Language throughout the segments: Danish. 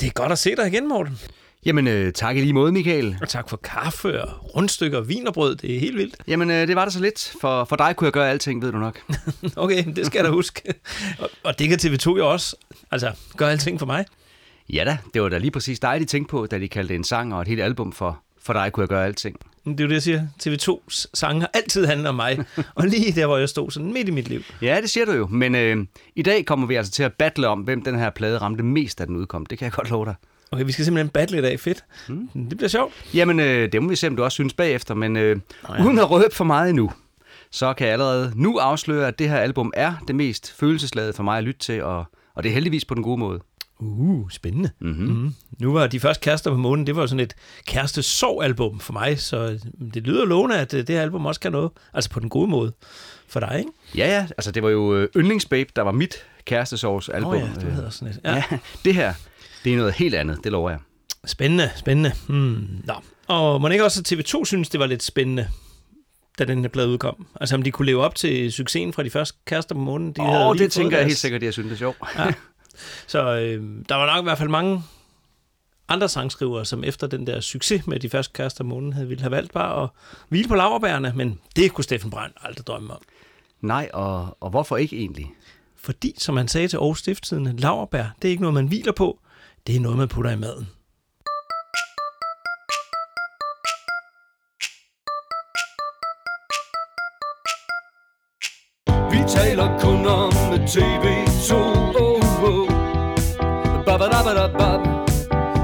Det er godt at se dig igen, Morten. Jamen, øh, tak i lige måde, Michael. Og tak for kaffe og rundstykker og vinerbrød. Det er helt vildt. Jamen, øh, det var der så lidt. For, for dig kunne jeg gøre alting, ved du nok. okay, det skal jeg da huske. og, og det kan TV2 jo også. Altså, gør alting for mig. Ja da, det var da lige præcis dig, de tænkte på, da de kaldte en sang og et helt album for For dig kunne jeg gøre alting. Det er jo det, jeg siger. TV2's sange har altid handlet om mig. og lige der, hvor jeg stod sådan midt i mit liv. Ja, det siger du jo. Men øh, i dag kommer vi altså til at battle om, hvem den her plade ramte mest, da den udkom. Det kan jeg godt love dig. Okay, vi skal simpelthen battle i dag. Fedt. Mm. Det bliver sjovt. Jamen, øh, det må vi se, om du også synes bagefter. Men øh, Nå, ja. uden at røbe for meget endnu, så kan jeg allerede nu afsløre, at det her album er det mest følelsesladet for mig at lytte til, og, og det er heldigvis på den gode måde. Uh, spændende. Mm-hmm. Mm. Nu var de første kærester på månen, det var sådan et kæreste album for mig, så det lyder lovende, at øh, det her album også kan noget, altså på den gode måde for dig, ikke? Ja, ja, altså det var jo øh, Yndlingsbabe, der var mit kærestesovs album. Oh, ja, det hedder sådan et. Ja. ja, det her, det er noget helt andet, det lover jeg. Spændende, spændende. Hmm. Nå. Og må ikke også, at TV2 synes, det var lidt spændende, da den her plade udkom? Altså om de kunne leve op til succesen fra de første kærester på månen? Åh, oh, det tænker jeg helt sikkert, jeg synes, det er sjovt. Ja. Så øh, der var nok i hvert fald mange andre sangskrivere, som efter den der succes med de første kærester måneden havde ville have valgt bare at hvile på laverbærene, men det kunne Steffen Brandt aldrig drømme om. Nej, og, og hvorfor ikke egentlig? Fordi, som han sagde til Aarhus Stifttidende, laverbær, det er ikke noget, man hviler på, det er noget, man putter i maden. Vi taler kun om TV2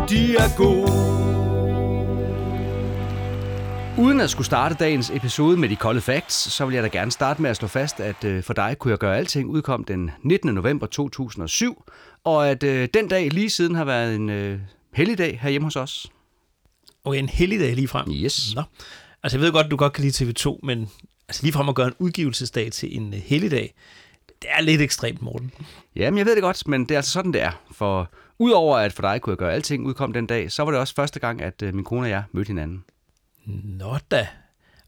de er gode. Uden at skulle starte dagens episode med de kolde facts, så vil jeg da gerne starte med at slå fast, at øh, For dig kunne jeg gøre alting udkom den 19. november 2007, og at øh, den dag lige siden har været en øh, helligdag her hjemme hos os. Okay, en helligdag lige frem. Yes. Nå. Altså jeg ved godt, du godt kan lide TV2, men altså lige frem at gøre en udgivelsesdag til en helligdag, det er lidt ekstremt, Morten. Jamen, jeg ved det godt, men det er altså sådan, det er. For udover at for dig kunne jeg gøre alting udkom den dag, så var det også første gang, at øh, min kone og jeg mødte hinanden. Nå da.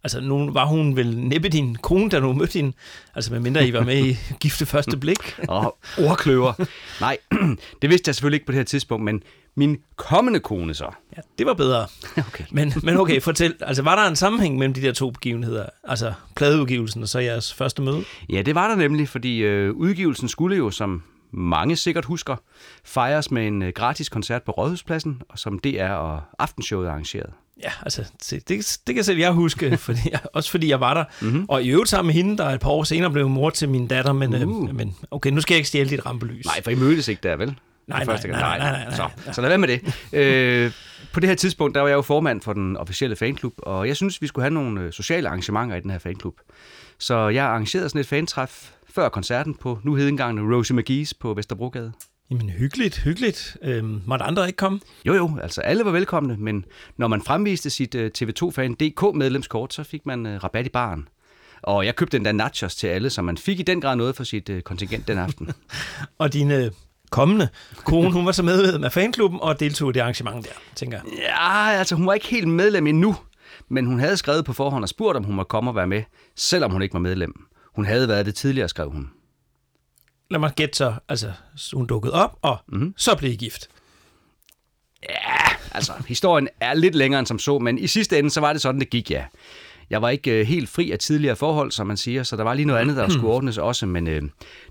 Altså, nu var hun vel næppe din kone, da du mødte hende. Altså, medmindre I var med i Gifte Første Blik. og ordkløver. Nej, det vidste jeg selvfølgelig ikke på det her tidspunkt, men min kommende kone så. Ja, det var bedre. Okay. Men, men okay, fortæl. Altså, var der en sammenhæng mellem de der to begivenheder? Altså, pladeudgivelsen og så jeres første møde? Ja, det var der nemlig, fordi øh, udgivelsen skulle jo, som mange sikkert husker, fejres med en øh, gratis koncert på Rådhuspladsen, som DR og Aftenshowet arrangeret. Ja, altså, det, det kan selv jeg huske, fordi jeg, også fordi jeg var der. Mm-hmm. Og i øvrigt sammen med hende, der et par år senere blev mor til min datter, men, uh. øh, men okay, nu skal jeg ikke stjæle dit rampelys. Nej, for I mødtes ikke der, vel? Nej, nej, nej, nej, nej, nej, nej. Så, så lad være med det. øh, på det her tidspunkt, der var jeg jo formand for den officielle fanklub, og jeg synes, vi skulle have nogle øh, sociale arrangementer i den her fanklub. Så jeg arrangerede sådan et fantræf før koncerten på nu hedengangne Rosie McGee's på Vesterbrogade. Jamen hyggeligt, hyggeligt. Øhm, måtte andre ikke komme? Jo jo, altså alle var velkomne, men når man fremviste sit uh, TV2-fan DK medlemskort, så fik man uh, rabat i baren. Og jeg købte endda nachos til alle, så man fik i den grad noget for sit uh, kontingent den aften. og dine kommende kone, hun var så med med fanklubben og deltog i det arrangement der, tænker jeg. Ja, altså hun var ikke helt medlem endnu, men hun havde skrevet på forhånd og spurgt, om hun måtte komme og være med, selvom hun ikke var medlem. Hun havde været det tidligere, skrev hun. Lad mig gætte så, altså hun dukkede op, og mm-hmm. så blev I gift. Ja, altså historien er lidt længere end som så, men i sidste ende, så var det sådan, det gik, ja. Jeg var ikke øh, helt fri af tidligere forhold, som man siger, så der var lige noget andet, der hmm. skulle ordnes også, men øh,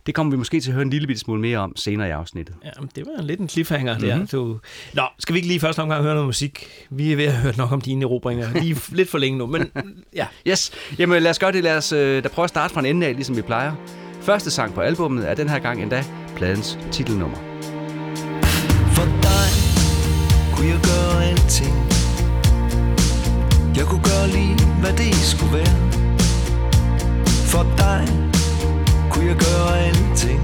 det kommer vi måske til at høre en lille bitte smule mere om senere i afsnittet. Ja, det var lidt en cliffhanger mm-hmm. der. Mhm. Du... Nå, skal vi ikke lige først omgang høre noget musik? Vi er ved at høre nok om dine erobringer. Lige lidt for længe nu, men ja. Yes, jamen lad os gøre det. Lad os øh, da prøve at starte fra en ende af, ligesom vi plejer. Første sang på albummet er den her gang endda pladens titelnummer. For dig kunne jeg gøre alting jeg kunne gøre lige, hvad det skulle være. For dig kunne jeg gøre alting.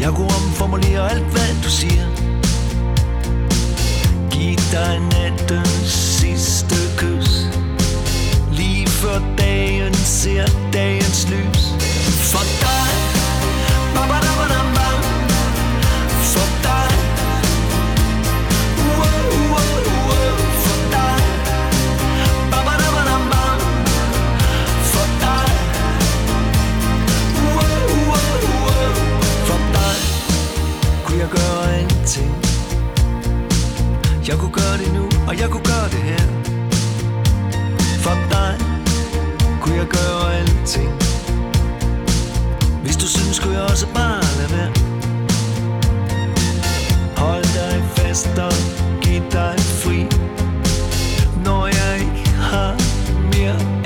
Jeg kunne omformulere alt, hvad du siger. Giv dig nattens sidste kys. Lige før dagen ser dagens lys. For dig. Ba ba da ba da jeg gøre en Jeg kunne gøre det nu, og jeg kunne gøre det her. For dig kunne jeg gøre alting. Hvis du synes, kunne jeg også bare lade være. Hold dig fast og giv dig fri. Når jeg ikke har mere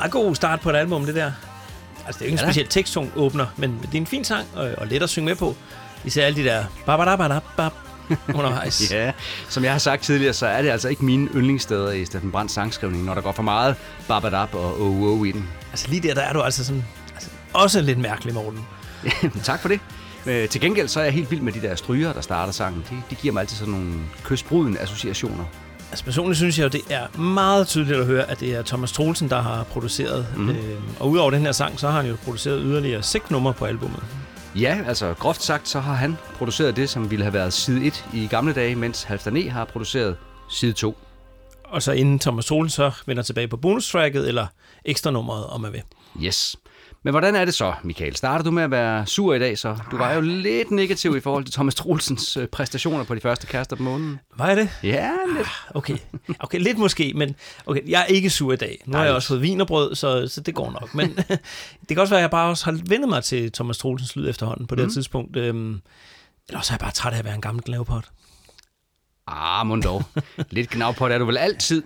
meget god start på et album, det der. Altså, det er jo ikke en Ja da. specielt teksttung åbner, men det er en fin sang, og, og let at synge med på. Især alle de der babadabadabab undervejs. Ja, som jeg har sagt tidligere, så er det altså ikke mine yndlingssteder i Steffen Brands sangskrivning, når der går for meget babadab og oh, oh i den. Altså lige der, der er du altså sådan... Altså, også lidt mærkelig, Morten. tak for det. Øh, til gengæld så er jeg helt vild med de der stryger, der starter sangen. De, de giver mig altid sådan nogle kysbruden associationer. Altså personligt synes jeg jo, det er meget tydeligt at høre, at det er Thomas Troelsen, der har produceret. Mm. Øh, og udover den her sang, så har han jo produceret yderligere seks numre på albummet. Ja, altså groft sagt, så har han produceret det, som ville have været side 1 i gamle dage, mens Halfdan E har produceret side 2. Og så inden Thomas Troelsen så vender tilbage på bonustracket, eller ekstra nummeret, om man vil. Yes. Men hvordan er det så, Michael? Starter du med at være sur i dag så? Du var jo lidt negativ i forhold til Thomas Troelsens øh, præstationer på de første kaster på måneden. Var jeg det? Ja, lidt. Okay, okay lidt måske, men okay, jeg er ikke sur i dag. Nu har jeg også fået vinerbrød, så, så det går nok. Men det kan også være, at jeg bare også har vendt mig til Thomas Troelsens lyd efterhånden på det her tidspunkt. Øhm, eller også er jeg bare træt af at være en gammel glavpot. Ah, mund dog. Lidt gnavpot er du vel altid.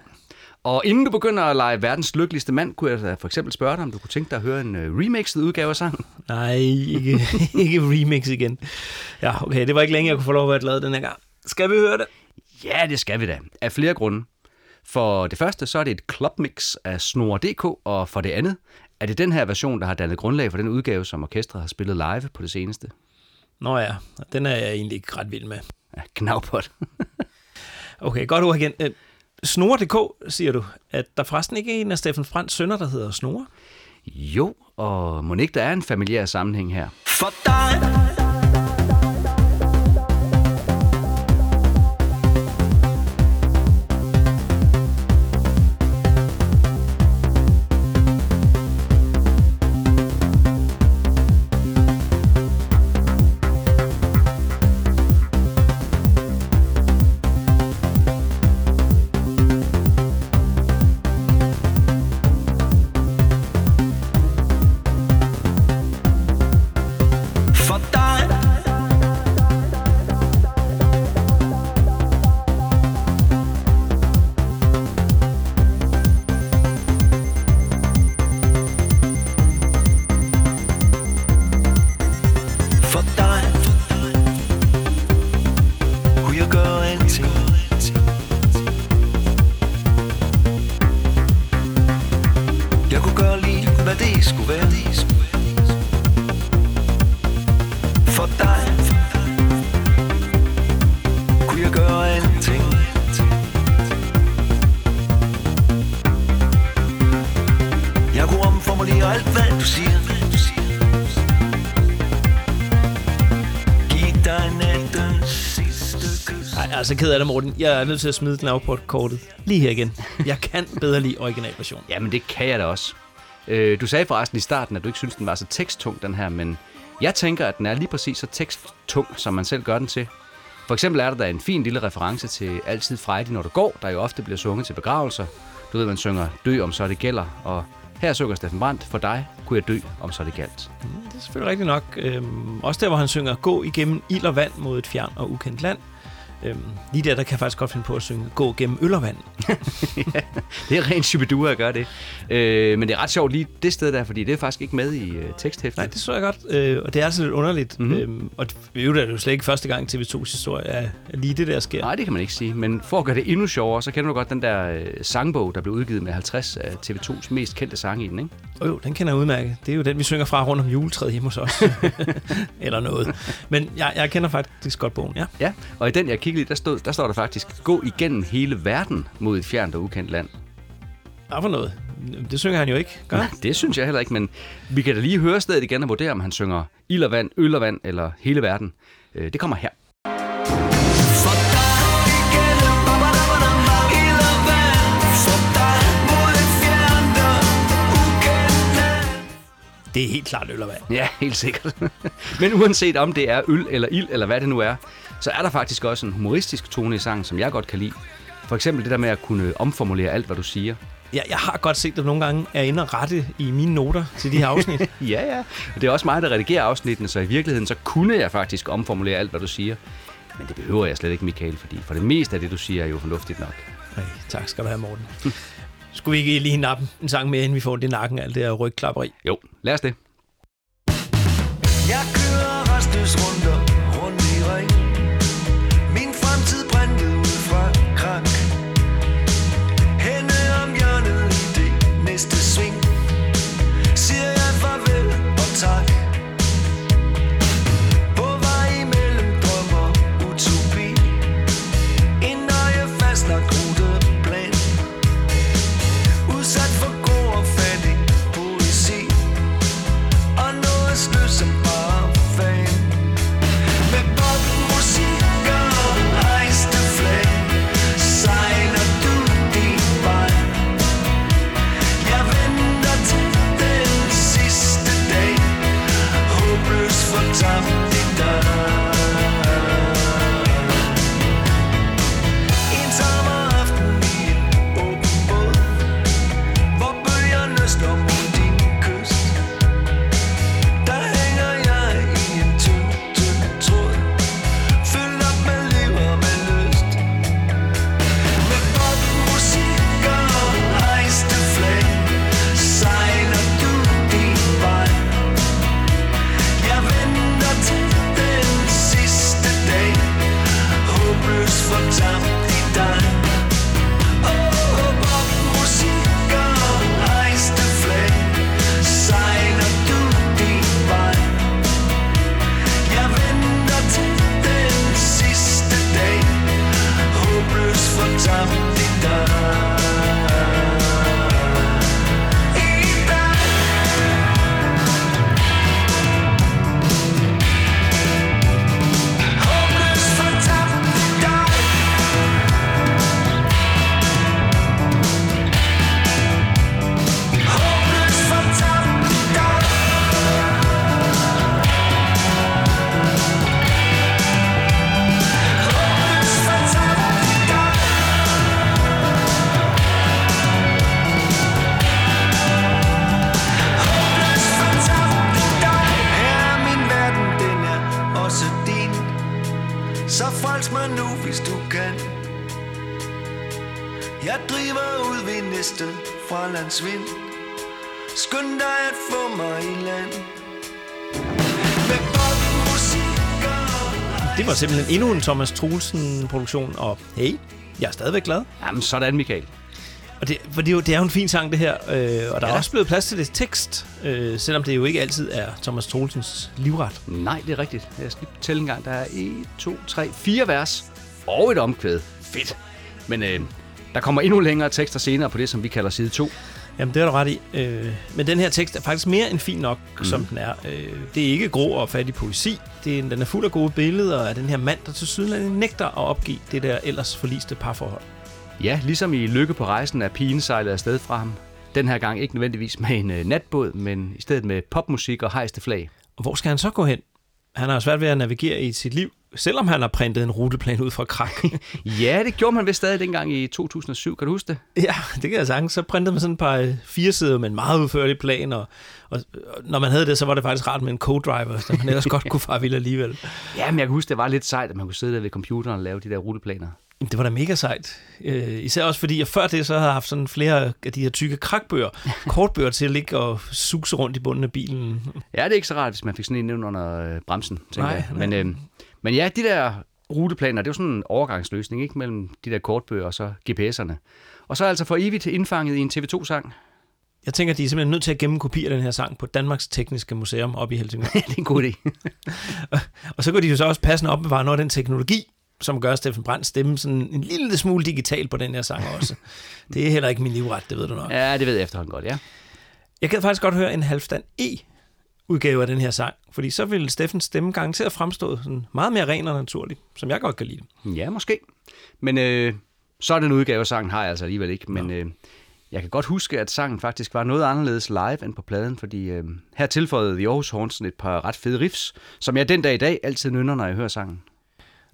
Og inden du begynder at lege verdens lykkeligste mand, kunne jeg for eksempel spørge dig, om du kunne tænke dig at høre en uh, remixet udgave af sangen. Nej, ikke, ikke remix igen. Ja, okay, det var ikke længe, jeg kunne få lov at være glad den her gang. Skal vi høre det? Ja, det skal vi da. Af flere grunde. For det første, så er det et clubmix af Snore.dk, og for det andet, er det den her version, der har dannet grundlag for den udgave, som orkestret har spillet live på det seneste. Nå ja, den er jeg egentlig ikke ret vild med. Ja, gnavpot. Okay, godt ord igen. Snore.dk, siger du, at der forresten ikke er en af Steffen Frans sønner, der hedder Snore? jo, og må ikke der er en familiær sammenhæng her. For dig ked af det, Morten. Jeg er nødt til at smide Gnavpot-kortet lige her igen. Jeg kan bedre lide originalversion. Jamen, det kan jeg da også. Øh, du sagde forresten i starten, at du ikke synes, den var så teksttung, den her, men jeg tænker, at den er lige præcis så teksttung, som man selv gør den til. For eksempel er der da en fin lille reference til Altid Friday, når du går, der jo ofte bliver sunget til begravelser. Du ved, man synger Dø om så det gælder, og her synger Steffen Brandt, for dig kunne jeg dø om så det galt. Det er selvfølgelig rigtigt nok. Øhm, også der, hvor han synger Gå igennem ild og vand mod et fjern og ukendt land. Øhm, lige der, der kan jeg faktisk godt finde på at synge Gå gennem øl og vand. Det er rent Shubidua at gøre det. Øh, men det er ret sjovt lige det sted der, fordi det er faktisk ikke med i øh, teksthæftet. Nej, det så jeg godt, øh, og det er altså lidt underligt. Mm-hmm. Øhm, og øvrigt er det jo slet ikke første gang TV2's historie, at lige det der sker. Nej, det kan man ikke sige. Men for at gøre det endnu sjovere, så kender du godt den der øh, sangbog, der blev udgivet med 50 af TV2's mest kendte sange i den, ikke? Oh, jo, den kender jeg udmærket. Det er jo den, vi synger fra rundt om juletræet hjemme hos os. Eller noget. Men jeg, jeg kender faktisk godt bogen, ja. Ja, og i den, jeg kiggede i, der, stod, der står der faktisk, gå igennem hele verden mod et fjernt og ukendt land. Hvad for noget? Det synger han jo ikke, gør Nej, det synes jeg heller ikke, men vi kan da lige høre stedet igen og vurdere, om han synger ild og vand, øl og vand eller hele verden. Øh, Det kommer her. Det er helt klart øl og vand. Ja, helt sikkert. Men uanset om det er øl eller ild, eller hvad det nu er, så er der faktisk også en humoristisk tone i sangen, som jeg godt kan lide. For eksempel det der med at kunne omformulere alt, hvad du siger. Jeg, jeg har godt set, at du nogle gange er inde og rette i mine noter til de her afsnit. Ja, ja. Og det er også mig, der redigerer afsnittene, så i virkeligheden, så kunne jeg faktisk omformulere alt, hvad du siger. Men det behøver jeg slet ikke, Michael, fordi for det meste af det, du siger, er jo fornuftigt nok. Ej, tak skal du have, Morten. Skulle vi ikke lige nappe en sang mere, inden vi får det i nakken, alt det her rygklapperi? Jo, lad os det. Jeg kører restløs rundt Det var simpelthen endnu en Thomas Troelsen-produktion, og hey, jeg er stadigvæk glad. Jamen, sådan, Michael. Og det, for det, er jo, det er jo en fin sang, det her. Øh, og der er også blevet plads til det tekst, øh, selvom det jo ikke altid er Thomas Troelsens livret. Nej, det er rigtigt. Jeg skal lige tælle en gang. Der er 1, 2, 3, 4 vers og et omkvæd. Fedt. Men øh, der kommer endnu længere tekster senere på det, som vi kalder side 2. Jamen, det er du ret i. Øh, men den her tekst er faktisk mere end fin nok, mm. som den er. Øh, det er ikke grå og fattig poesi. Det er, den er fuld af gode billeder af den her mand, der til syden nægter at opgive det der ellers forliste parforhold. Ja, ligesom i Lykke på rejsen er pigen sejlet afsted fra ham. Den her gang ikke nødvendigvis med en øh, natbåd, men i stedet med popmusik og hejste flag. Og hvor skal han så gå hen? han har svært ved at navigere i sit liv, selvom han har printet en ruteplan ud fra krak. Ja, det gjorde man vist stadig dengang i 2007. Kan du huske det? ja, det kan jeg sagtens. Så printede man sådan et par øh, fire sider med en meget udførlig plan, og, og, og når man havde det, så var det faktisk rart med en co-driver, så man ellers godt kunne fare vild alligevel. Ja, men jeg kan huske, det var lidt sejt, at man kunne sidde der ved computeren og lave de der ruteplaner. Det var da mega sejt. Øh, især også fordi, jeg før det så havde haft sådan flere af de her tykke krakbøger, kortbøger til at ligge og suse rundt i bunden af bilen. Ja, det er ikke så rart, hvis man fik sådan en under øh, bremsen, tænker Nej, jeg. nej. Men, øh, men ja, de der ruteplaner, det er jo sådan en overgangsløsning, ikke? Mellem de der kortbøger og så GPS'erne. Og så altså for evigt indfanget i en TV2-sang. Jeg tænker, de er simpelthen nødt til at gemme kopier af den her sang på Danmarks Tekniske Museum oppe i Helsingør. det er en god idé. og så kunne de jo så også passende opbevare noget af den teknologi, som gør Steffen Brandt stemme sådan en lille smule digital på den her sang også. Det er heller ikke min livret, det ved du nok. ja, det ved jeg efterhånden godt, ja. Jeg kan faktisk godt høre en halvstand E udgave af den her sang, fordi så vil Steffens stemme garanteret fremstå sådan meget mere ren og naturlig, som jeg godt kan lide. Ja, måske. Men øh, sådan en udgave af sangen har jeg altså alligevel ikke. Men øh, jeg kan godt huske, at sangen faktisk var noget anderledes live end på pladen, fordi øh, her tilføjede The Aarhus Horns et par ret fede riffs, som jeg den dag i dag altid nynner, når jeg hører sangen.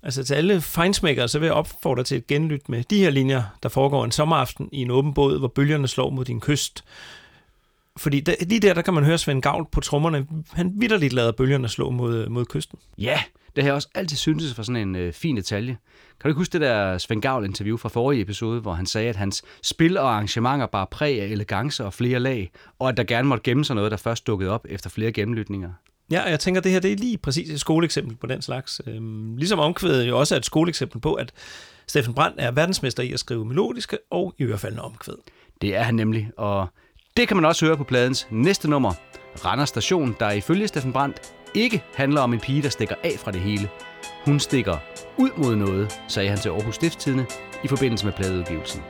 Altså til alle fejnsmækkere, så vil jeg opfordre til et genlyt med de her linjer, der foregår en sommeraften i en åben båd, hvor bølgerne slår mod din kyst. Fordi der, lige der, der kan man høre Svend Gavl på trommerne. Han vidderligt lader bølgerne slå mod, mod kysten. Ja, det har jeg også altid syntes for sådan en øh, fin detalje. Kan du ikke huske det der Svend Gavl interview fra forrige episode, hvor han sagde, at hans spil og arrangementer bare præg af elegance og flere lag, og at der gerne måtte gemme sig noget, der først dukkede op efter flere gennemlytninger? Ja, og jeg tænker, det her det er lige præcis et skoleeksempel på den slags. Øhm, ligesom omkvædet jo også er et skoleeksempel på, at Steffen Brandt er verdensmester i at skrive melodiske og i omkvæd. Det er han nemlig, og det kan man også høre på pladens næste nummer, Randers Station, der ifølge Steffen Brandt ikke handler om en pige, der stikker af fra det hele. Hun stikker ud mod noget, sagde han til Aarhus Stiftstidende i forbindelse med pladeudgivelsen.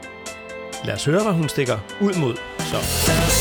Lad os høre, hvad hun stikker ud mod. Så.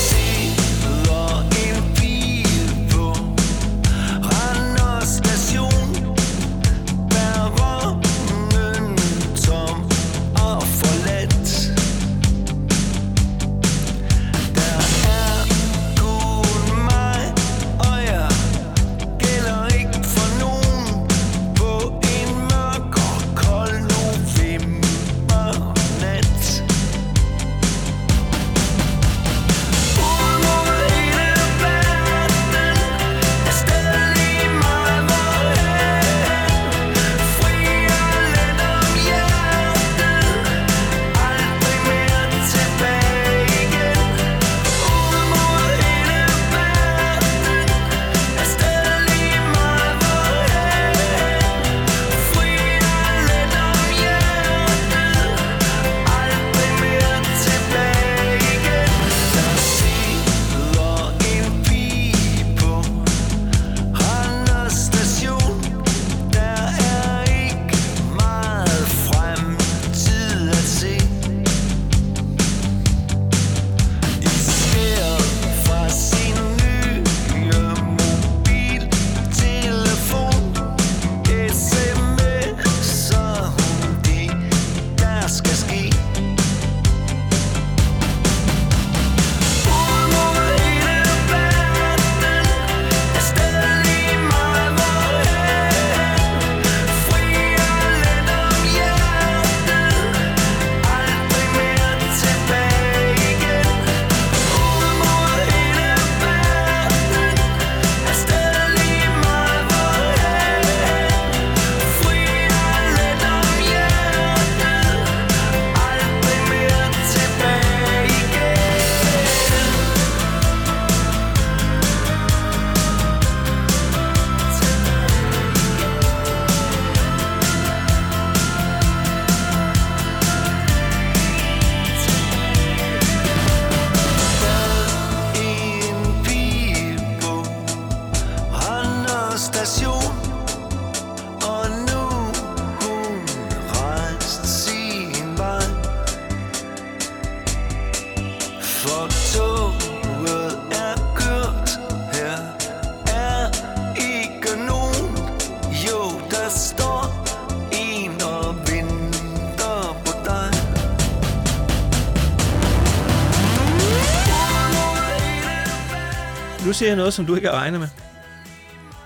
Siger jeg noget, som du ikke har regnet med.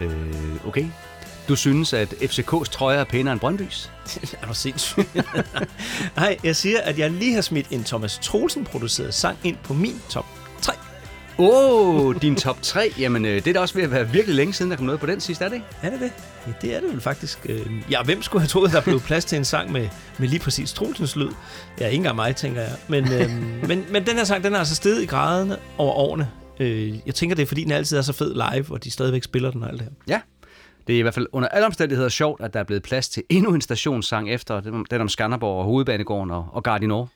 Øh, okay. Du synes, at FCK's trøje er pænere end Brøndbys? er du sindssyg? Nej, jeg siger, at jeg lige har smidt en Thomas Troelsen produceret sang ind på min top 3. Åh, oh, din top 3. Jamen, øh, det er da også ved at være virkelig længe siden, der kom noget på den sidste, er det ikke? Er det det? Ja, det er det vel faktisk. Øh, Ja, hvem skulle have troet, der blev plads til en sang med, med lige præcis Troelsens lyd? Ja, ikke engang mig, tænker jeg. Men, øhm, men, men den her sang, den er altså steget i graderne over årene. Øh, jeg tænker, det er, fordi den altid er så fed live, og de stadigvæk spiller den og alt det her. Ja. Det er i hvert fald under alle omstændigheder sjovt, at der er blevet plads til endnu en stationssang efter den om Skanderborg og Hovedbanegården og, og Gardinor.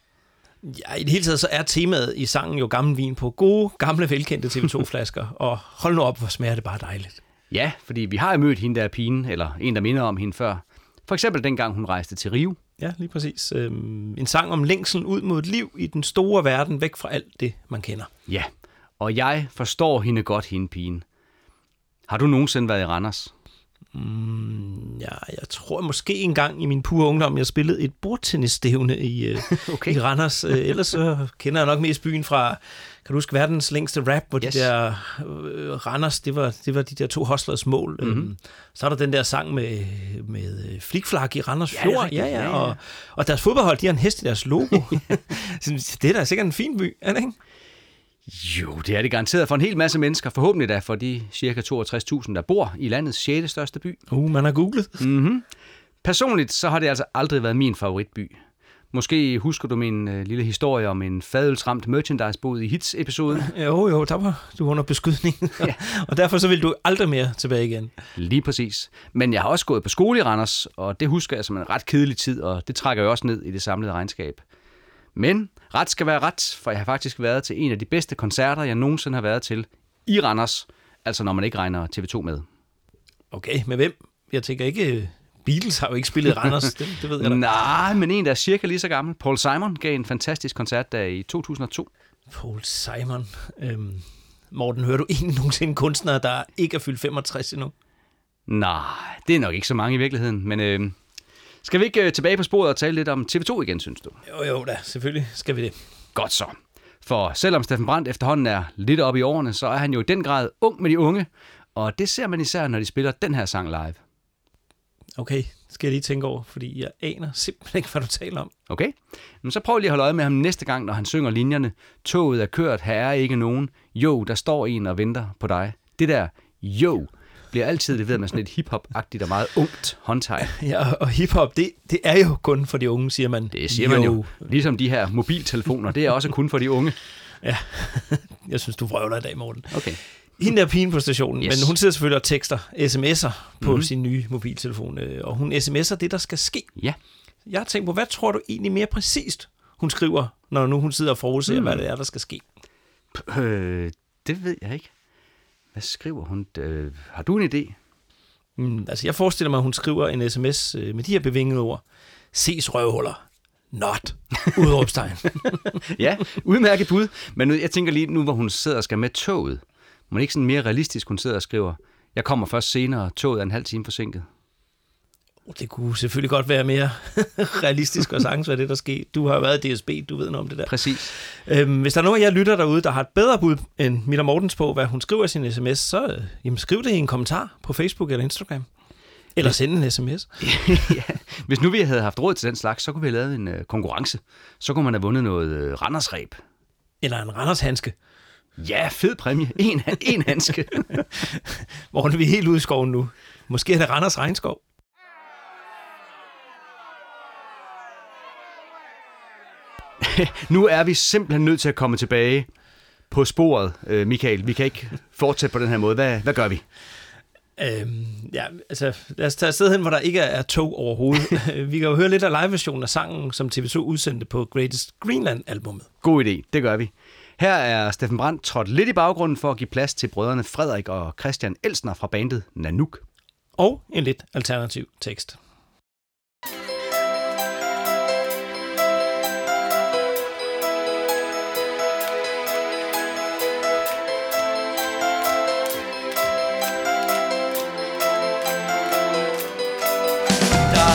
Ja, i det hele taget så er temaet i sangen jo gammel vin på gode, gamle, velkendte TV2-flasker. og hold nu op, hvor smager det bare dejligt. Ja, fordi vi har jo mødt hende der er pigen, eller en, der minder om hende før. For eksempel dengang hun rejste til Rio. Ja, lige præcis. Øhm, en sang om længselen ud mod et liv i den store verden, væk fra alt det, man kender. Ja, og jeg forstår hende godt, hende pigen. Har du nogensinde været i Randers? Ja, jeg tror måske engang i min pure ungdom, jeg spillede et bordtennisstævne i, øh, Okay. i Randers. Øh, ellers så kender jeg nok mest byen fra, kan du huske, verdens længste rap, hvor Yes. de der øh, Randers, det var, det var de der to hostlers mål. Mhm. Mm-hmm. Så er der den der sang med, med øh, flikflak i Randers Ja, Fjord. Ja, ja, og, og deres fodboldhold, de har en hest i deres logo. Det er da sikkert en fin by, er det ikke? Jo, det er det garanteret for en hel masse mennesker. Forhåbentlig da for de cirka 62.000, der bor i landets 6. største by. Uh, man har googlet. Personligt så har det altså aldrig været min favoritby. Måske husker du min øh, lille historie om en fadølsramt merchandise-bod i Hits-episoden. Jo, jo, der var du under beskydning. Ja. og derfor så vil du aldrig mere tilbage igen. Lige præcis. Men jeg har også gået på skole i Randers, og det husker jeg som en ret kedelig tid, og det trækker jo også ned i det samlede regnskab. Men ret skal være ret, for jeg har faktisk været til en af de bedste koncerter, jeg nogensinde har været til i Randers. Altså når man ikke regner TV2 med. Okay, med hvem? Jeg tænker ikke, øh, Beatles har jo ikke spillet Randers, det, det ved jeg da. Nej, men en, der er cirka lige så gammel. Paul Simon gav en fantastisk koncert der i 2002. Paul Simon. Øhm, Morten, hører du egentlig nogensinde kunstnere, der ikke er fyldt 65 endnu? Nej, det er nok ikke så mange i virkeligheden, men øh, skal vi ikke øh, tilbage på sporet og tale lidt om TV2 igen, synes du? Jo, jo da, selvfølgelig skal vi det. Godt så. For selvom Steffen Brandt efterhånden er lidt oppe i årene, så er han jo i den grad ung med de unge, og det ser man især, når de spiller den her sang live. Okay, skal jeg lige tænke over, fordi jeg aner simpelthen ikke, hvad du taler om. Okay? Men så prøv lige at holde øje med ham næste gang, når han synger linjerne. Toget er kørt, her er ikke nogen. Jo, der står en og venter på dig. Det der jo bliver altid leveret med sådan et hip-hop-agtigt og meget ungt håndtegn. Ja, og hiphop, det, det er jo kun for de unge, siger man. Det siger man jo. Ligesom de her mobiltelefoner, det er også kun for de unge. Ja, jeg synes, du vrøvler i dag, Morten. Okay. Hende der pigen på stationen, Yes. men hun sidder selvfølgelig og tekster sms'er på mm-hmm. sin nye mobiltelefon, øh, og hun sms'er det, der skal ske. Ja. Jeg har tænkt på, hvad tror du egentlig mere præcist, hun skriver, når nu hun sidder og forudser, Mm. mm. hvad det er, der skal ske? Øh, det ved jeg ikke. Hvad skriver hun? Øh, har du en idé? Mm, altså, jeg forestiller mig, at hun skriver en sms øh, med de her bevingede ord. Ses røvhuller. Not. Udråbstegn. Ja, udmærket bud. Men nu, jeg tænker lige nu, hvor hun sidder og skal med toget. Må ikke sådan mere realistisk, hun sidder og skriver, jeg kommer først senere, toget er en halv time forsinket. Det kunne selvfølgelig godt være mere realistisk og sagtens, hvad det der sker. Du har været i DSB, du ved noget om det der. Præcis. Øhm, hvis der er nogen af jer lytter derude, der har et bedre bud end Miller Mortens på, hvad hun skriver i sin sms, så øh, jamen, skriv det i en kommentar på Facebook eller Instagram. Eller send en sms. ja. Hvis nu vi havde haft råd til den slags, så kunne vi have lavet en øh, konkurrence. Så kunne man have vundet noget øh, Randersræb. Eller en Randers handske. Ja, fed præmie. En, en handske. Hvor er vi helt ude i skoven nu. Måske er det Randers regnskov. nu er vi simpelthen nødt til at komme tilbage på sporet, øh, Michael. Vi kan ikke fortsætte på den her måde. Hvad, hvad gør vi? Øhm, ja, altså, lad os tage et sted hen, hvor der ikke er tog overhovedet. vi kan jo høre lidt af live-versionen af sangen, som TV2 udsendte på Greatest Greenland-albummet. God idé, det gør vi. Her er Steffen Brandt trådt lidt i baggrunden for at give plads til brødrene Frederik og Christian Elsner fra bandet Nanook. Og en lidt alternativ tekst.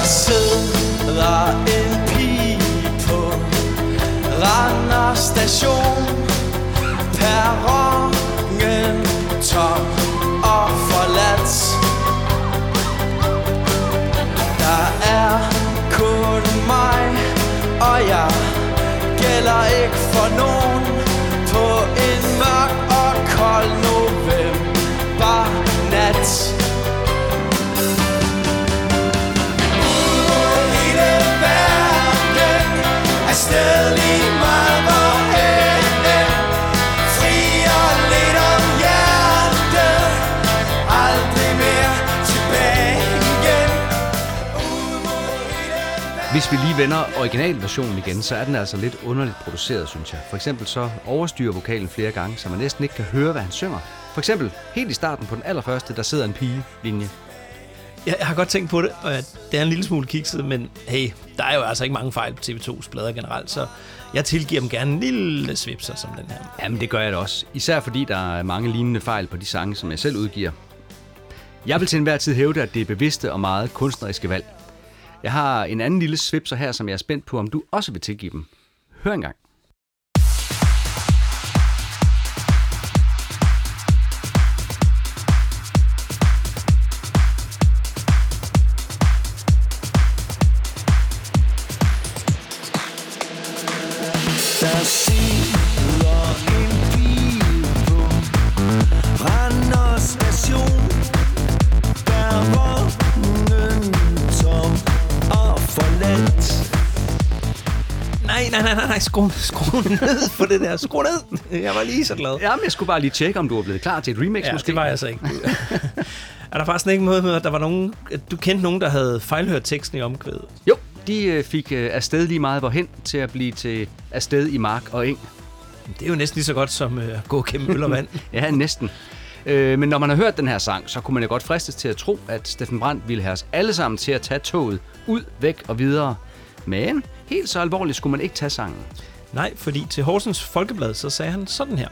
Sidder en pige på Randers station. Perron vi lige vender originalversionen igen, så er den altså lidt underligt produceret, synes jeg. For eksempel så overstyrer vokalen flere gange, så man næsten ikke kan høre, hvad han synger. For eksempel, helt i starten på den allerførste, der sidder en pige-linje. Jeg, jeg har godt tænkt på det, og det er en lille smule kikset, men hey, der er jo altså ikke mange fejl på TV2's blader generelt, så jeg tilgiver dem gerne en lille svipser som den her. Jamen, det gør jeg da også. Især fordi der er mange lignende fejl på de sange, som jeg selv udgiver. Jeg vil til enhver tid hævde, at det er bevidste og meget kunstneriske valg. Jeg har en anden lille svipser her, som jeg er spændt på, om du også vil tilgive dem. Hør engang. Skru, skru ned på det der, skru ned. Jeg var lige så glad. Jamen, jeg skulle bare lige tjekke, om du var blevet klar til et remix Ja, måske. det var jeg så ikke. er der faktisk ikke noget med, at der var nogen, at du kendte nogen, der havde fejlhørt teksten i omkvædet? Jo, de øh, fik øh, afsted lige meget hvorhen til at blive til afsted i mark og eng. Det er jo næsten lige så godt som øh, at gå gennem øl og vand. Ja, næsten. Øh, men når man har hørt den her sang, så kunne man jo godt fristes til at tro, at Steffen Brandt ville have os alle sammen til at tage toget ud, væk og videre. Men helt så alvorligt skulle man ikke tage sangen. Nej, fordi til Horsens Folkeblad, så sagde han sådan her.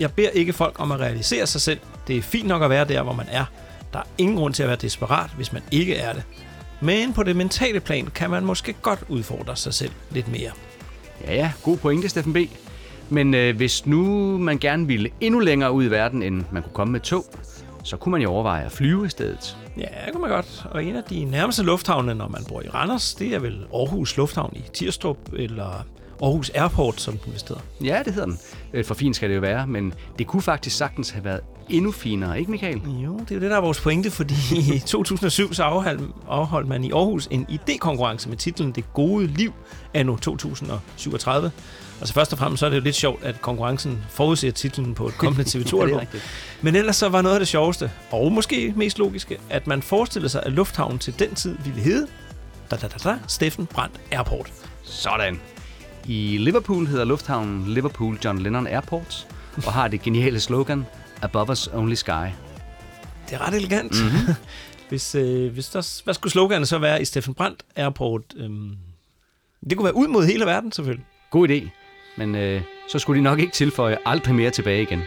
Jeg beder ikke folk om at realisere sig selv. Det er fint nok at være der, hvor man er. Der er ingen grund til at være desperat, hvis man ikke er det. Men på det mentale plan kan man måske godt udfordre sig selv lidt mere. Ja, ja, god pointe, Steffen B. Men øh, hvis nu man gerne ville endnu længere ud i verden, end man kunne komme med tog, så kunne man jo overveje at flyve i stedet. Ja, det kunne man godt. Og en af de nærmeste lufthavne, når man bor i Randers, det er vel Aarhus Lufthavn i Tirstrup, eller Aarhus Airport, som den vist hedder. Ja, det hedder den. Øh, For fint skal det jo være, men det kunne faktisk sagtens have været endnu finere, ikke Michael? Jo, det er jo det, der er vores pointe, fordi i 2007 så afholdt, afholdt man i Aarhus en idékonkurrence med titlen Det gode liv anno 2037. Altså først og fremmest så er det jo lidt sjovt, at konkurrencen forudser titlen på et kommende TV2-album. er rigtigt. Men ellers så var noget af det sjoveste, og måske mest logiske, at man forestillede sig, at lufthavnen til den tid ville hedde da, da, da, da, Steffen Brandt Airport. Sådan. I Liverpool hedder lufthavnen Liverpool John Lennon Airport, og har det geniale slogan Above us only sky. Det er ret elegant. Mm-hmm. hvis, øh, hvis der, hvad skulle sloganet så være i Steffen Brandt Airport? Øhm, det kunne være ud mod hele verden, selvfølgelig. God idé, men øh, så skulle de nok ikke tilføje aldrig mere tilbage igen.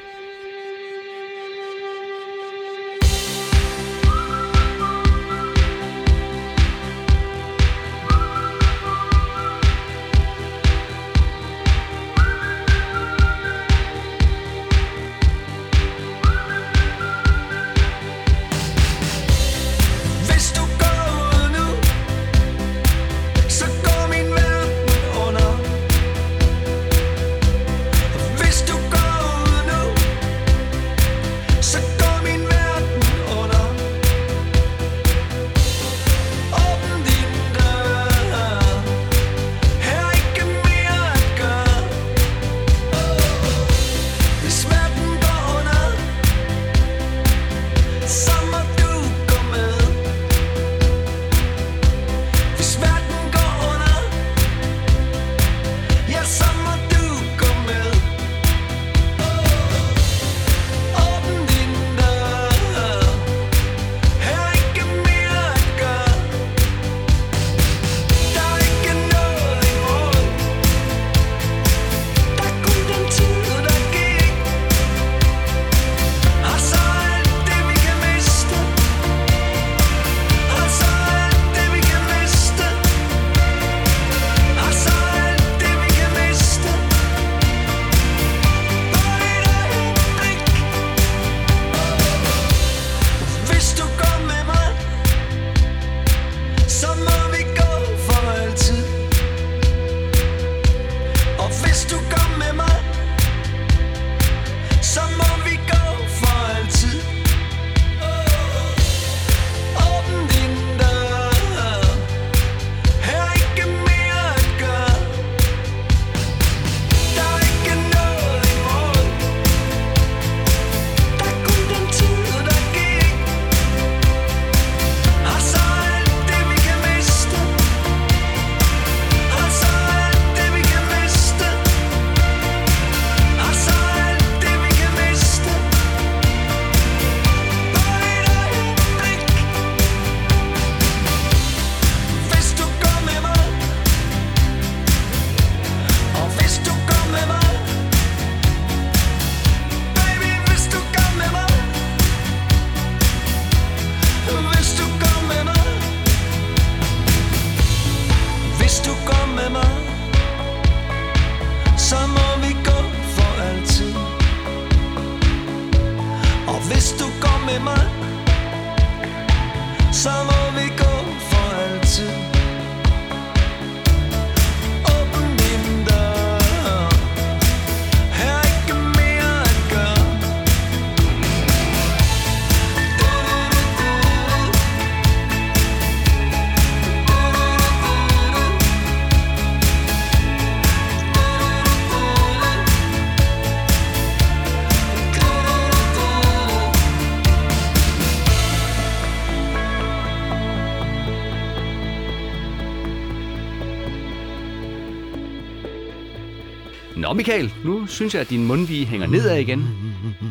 Michael, nu synes jeg, at din mundvige hænger nedad igen.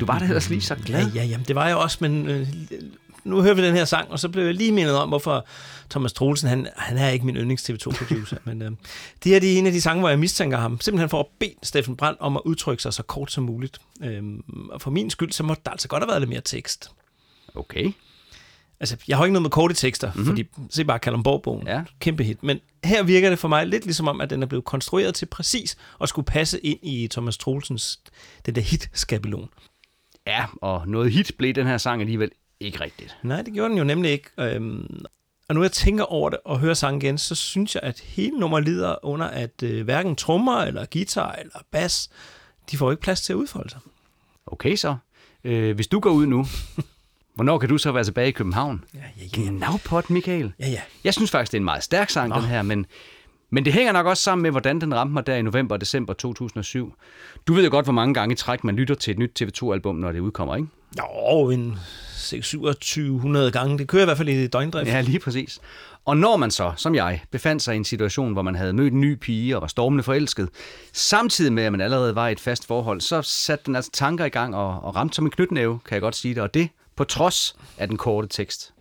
Du var da ellers lige så glad. Ja, ja, jamen, det var jeg også, men øh, nu hører vi den her sang, og så blev jeg lige mindet om, hvorfor Thomas Troelsen, han, han er ikke min yndlings TV2-producer, men øh, det er de, en af de sange, hvor jeg mistænker ham, simpelthen for at bede Steffen Brandt om at udtrykke sig så kort som muligt. Øh, og for min skyld, så må der altså godt have været lidt mere tekst. Okay. Altså, jeg har ikke noget med korte tekster, mm-hmm. fordi se bare Kalundborg-bogen, Ja. kæmpe hit. Men her virker det for mig lidt ligesom om, at den er blevet konstrueret til præcis at skulle passe ind i Thomas Troelsens, den der hit-skabelon. Ja, og noget hit blev den her sang alligevel ikke rigtigt. Nej, det gjorde den jo nemlig ikke. Øhm, og nu jeg tænker over det og hører sangen igen, så synes jeg, at hele nummeret lider under, at øh, hverken trommer eller guitar eller bas, de får ikke plads til at udfolde sig. Okay så. Øh, hvis du går ud nu, hvornår kan du så være tilbage i København? Ja, ja, ja. Navpot, Michael. Ja, ja. Jeg synes faktisk, det er en meget stærk sang, den her, men, men det hænger nok også sammen med, hvordan den ramte mig der i november og december 2007. Du ved jo godt, hvor mange gange i træk man lytter til et nyt TV2-album, når det udkommer, ikke? Jo, en 6-2700 gange. Det kører i hvert fald i døgndrift. Ja, lige præcis. Og når man så, som jeg, befandt sig i en situation, hvor man havde mødt en ny pige og var stormende forelsket, samtidig med, at man allerede var i et fast forhold, så satte den altså tanker i gang og, og ramte som en knytnæve, kan jeg godt sige det, og det på trods af den korte tekst.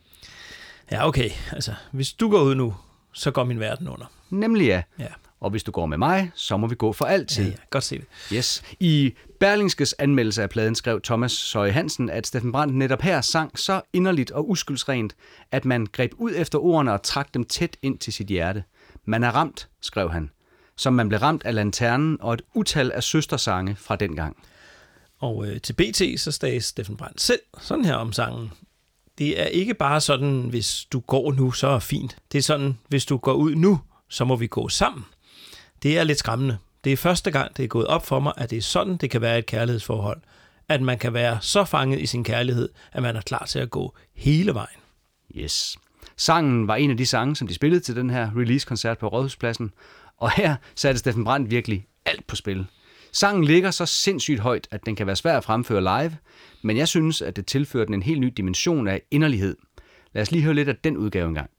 Ja, okay. Altså, hvis du går ud nu, så går min verden under. Nemlig ja. Ja, Og hvis du går med mig, så må vi gå for altid. ja, ja. godt se det. Yes. I Berlingskes anmeldelse af pladen skrev Thomas Søje Hansen, at Steffen Brandt netop her sang så inderligt og uskyldsrent, at man greb ud efter ordene og trak dem tæt ind til sit hjerte. Man er ramt, skrev han, som man blev ramt af lanternen og et utal af søstersange fra dengang. Og øh, til BT, så sagde Steffen Brandt selv sådan her om sangen. Det er ikke bare sådan, hvis du går nu, så er fint. Det er sådan, hvis du går ud nu, så må vi gå sammen. Det er lidt skræmmende. Det er første gang, det er gået op for mig, at det er sådan, det kan være et kærlighedsforhold. At man kan være så fanget i sin kærlighed, at man er klar til at gå hele vejen. Yes. Sangen var en af de sange, som de spillede til den her release-koncert på Rådhuspladsen, og her satte Steffen Brandt virkelig alt på spil. Sangen ligger så sindssygt højt, at den kan være svær at fremføre live, men jeg synes, at det tilfører den en helt ny dimension af inderlighed. Lad os lige høre lidt af den udgave engang.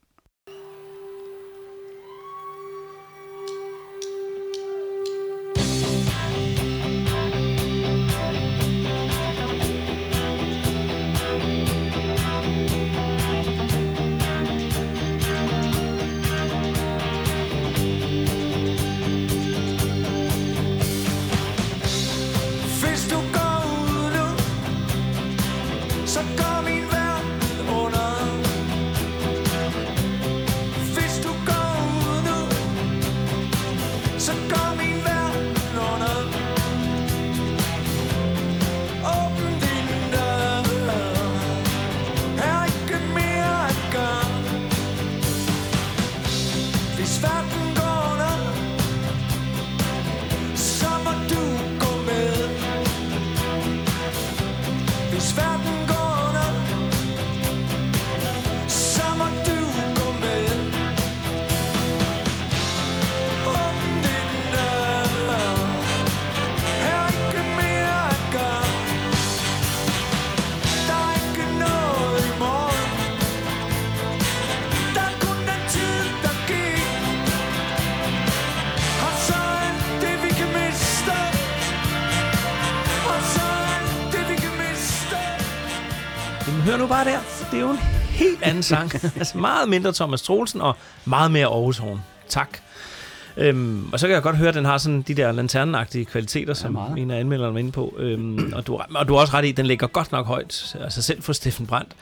Hør nu bare der. Det er jo en helt anden sang. altså meget mindre Thomas Troelsen og meget mere Aarhus Horn. Tak. Øhm, og så kan jeg godt høre, at den har sådan de der lanternenagtige kvaliteter, som meget. en af anmelderne var inde på. Øhm, og, du, og du har også ret i, at den ligger godt nok højt. Altså selv for Steffen Brandt.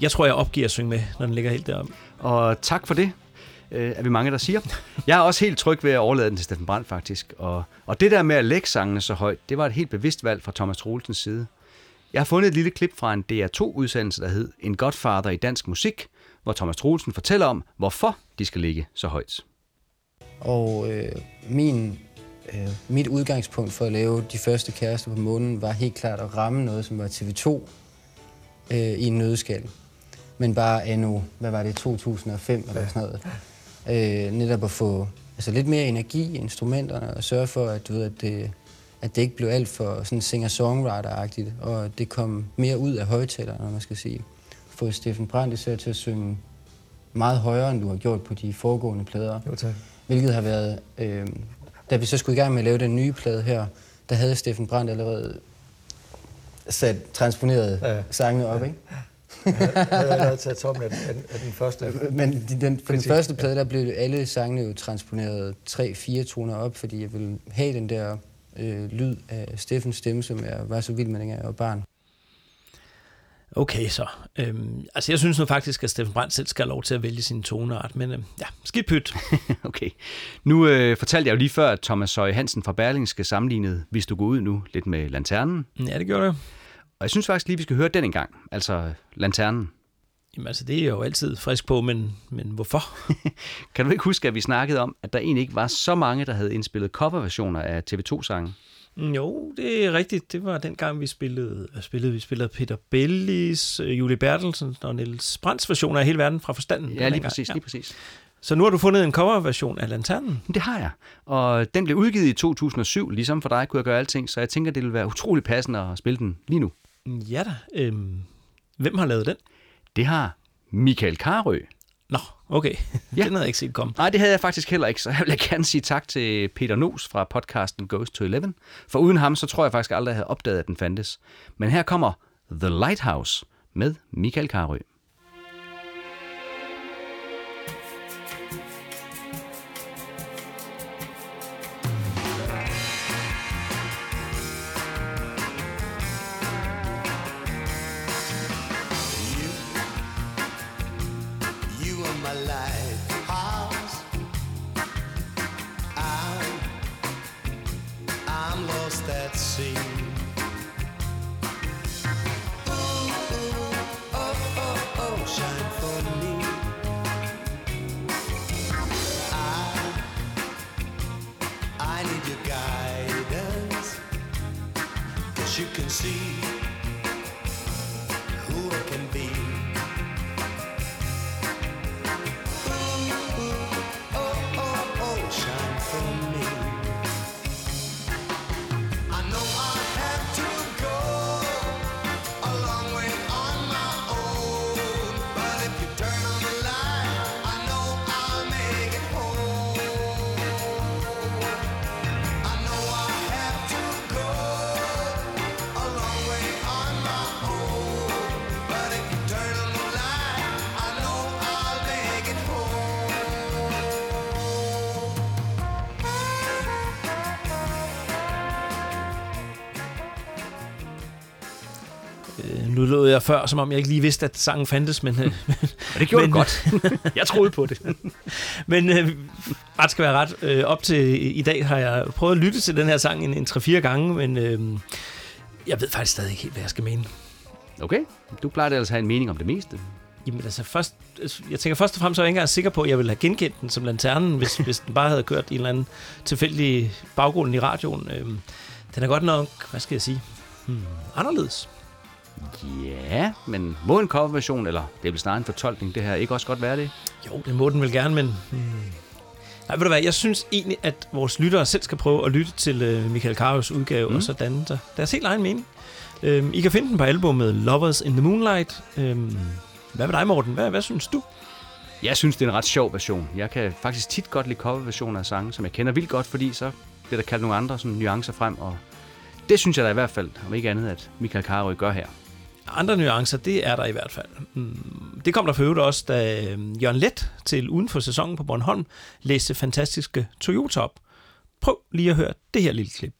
Jeg tror, jeg opgiver at synge med, når den ligger helt deroppe. Og tak for det, øh, er vi mange, der siger. Jeg er også helt tryg ved at overlade den til Steffen Brandt, faktisk. Og, og det der med at lægge sangene så højt, det var et helt bevidst valg fra Thomas Troelsens side. Jeg har fundet et lille klip fra en DR2-udsendelse, der hed En Godfather i dansk musik, hvor Thomas Troelsen fortæller om, hvorfor de skal ligge så højt. Og øh, min, øh, mit udgangspunkt for at lave de første kærester på månen var helt klart at ramme noget, som var TV2 øh, i en nødskal. Men bare endnu, hvad var det, 2005 eller sådan noget. Øh, netop at få altså, lidt mere energi i instrumenterne og sørge for, at, du ved, at, det, at det ikke blev alt for sådan singer-songwriter-agtigt, og det kom mere ud af højtalerne, man skal sige. Få Steffen Brandt især til at synge meget højere, end du har gjort på de foregående plader. Jo, tak. Hvilket har været... Øh, da vi så skulle i gang med at lave den nye plade her, der havde Steffen Brandt allerede sat transponeret Ja. ja. sangene op, ikke? Jeg havde allerede taget toppen af, af, af den første. Men de, den, på den første plade, der blev alle sangene jo transponeret 3-4 toner op, fordi jeg ville have den der øh, lyd af Steffens stemme, som jeg var så vild med, dengang jeg var barn. Okay, så. Øhm, altså, jeg synes nu faktisk, at Steffen Brandt selv skal have lov til at vælge sin toneart, men øhm, ja, skidt pyt. Okay. Nu øh, fortalte jeg jo lige før, at Thomas Søje Hansen fra Berlingske sammenlignede Hvis du går ud nu lidt med Lanternen. Ja, det gjorde det. Og jeg synes faktisk lige, vi skal høre den en gang. Altså Lanternen. Jamen altså, det er jeg jo altid frisk på, men, men hvorfor? Kan du ikke huske, at vi snakkede om, at der egentlig ikke var så mange, der havde indspillet coverversioner af TV2-sange? Mm, Jo, det er rigtigt. Det var dengang, vi spillede, spillede vi? spillede Peter Bellis, øh, Julie Bertelsen og Niels Brandts versioner af hele verden fra forstanden. Ja, lige præcis, lige præcis. Så nu har du fundet en coverversion af Lanternen. Det har jeg. Og den blev udgivet i 2007, ligesom for dig kunne jeg gøre alting, så jeg tænker, det vil være utrolig passende at spille den lige nu. Ja da. Øhm, hvem har lavet den? Det har Michael Karø. Nå, okay. Ja. Den havde jeg ikke set komme. Nej, det havde jeg faktisk heller ikke, så jeg vil gerne sige tak til Peter Nos fra podcasten Goes to Eleven. For uden ham, så tror jeg faktisk aldrig, jeg havde opdaget, at den fandtes. Men her kommer The Lighthouse med Michael Karø. Jeg før, som om jeg ikke lige vidste, at sangen fandtes, men, øh, Og det gjorde Men- godt. jeg troede på det. men øh, ret skal være ret. Øh, op til i dag har jeg prøvet at lytte til den her sang en, en 3-4 gange, men øh, jeg ved faktisk stadig ikke helt, hvad jeg skal mene. Okay, du plejer altså at have en mening om det meste. Jamen altså først, jeg tænker først og fremmest, så er jeg ikke engang sikker på, at jeg ville have genkendt den som lanternen, hvis, hvis den bare havde kørt i en eller anden tilfældig baggrund i radioen. Øhm, den er godt nok, hvad skal jeg sige, hmm, anderledes. Ja, men må en coverversion, eller det er vel snarere en fortolkning, det her ikke også godt være det? Jo, det må den vel gerne, men... Hmm. Nej, ved du hvad, jeg synes egentlig, at vores lyttere selv skal prøve at lytte til øh, Michael Carøs udgave, mm. og så danne sig deres helt egen mening. Øhm, I kan finde den på albumet Lovers in the Moonlight. Øhm, hvad med dig, Morten? Hvad, hvad synes du? Jeg synes, det er en ret sjov version. Jeg kan faktisk tit godt lide coverversioner af sange, som jeg kender vildt godt, fordi så bliver der kaldt nogle andre sådan, nuancer frem, og det synes jeg da i hvert fald, om ikke andet, at Michael Karø gør her. Andre nuancer, det er der i hvert fald. Mm, Det kom der for øvrigt også, da øh, Jørgen Let til uden for sæsonen på Bornholm læste fantastiske Toyota op. Prøv lige at høre det her lille klip.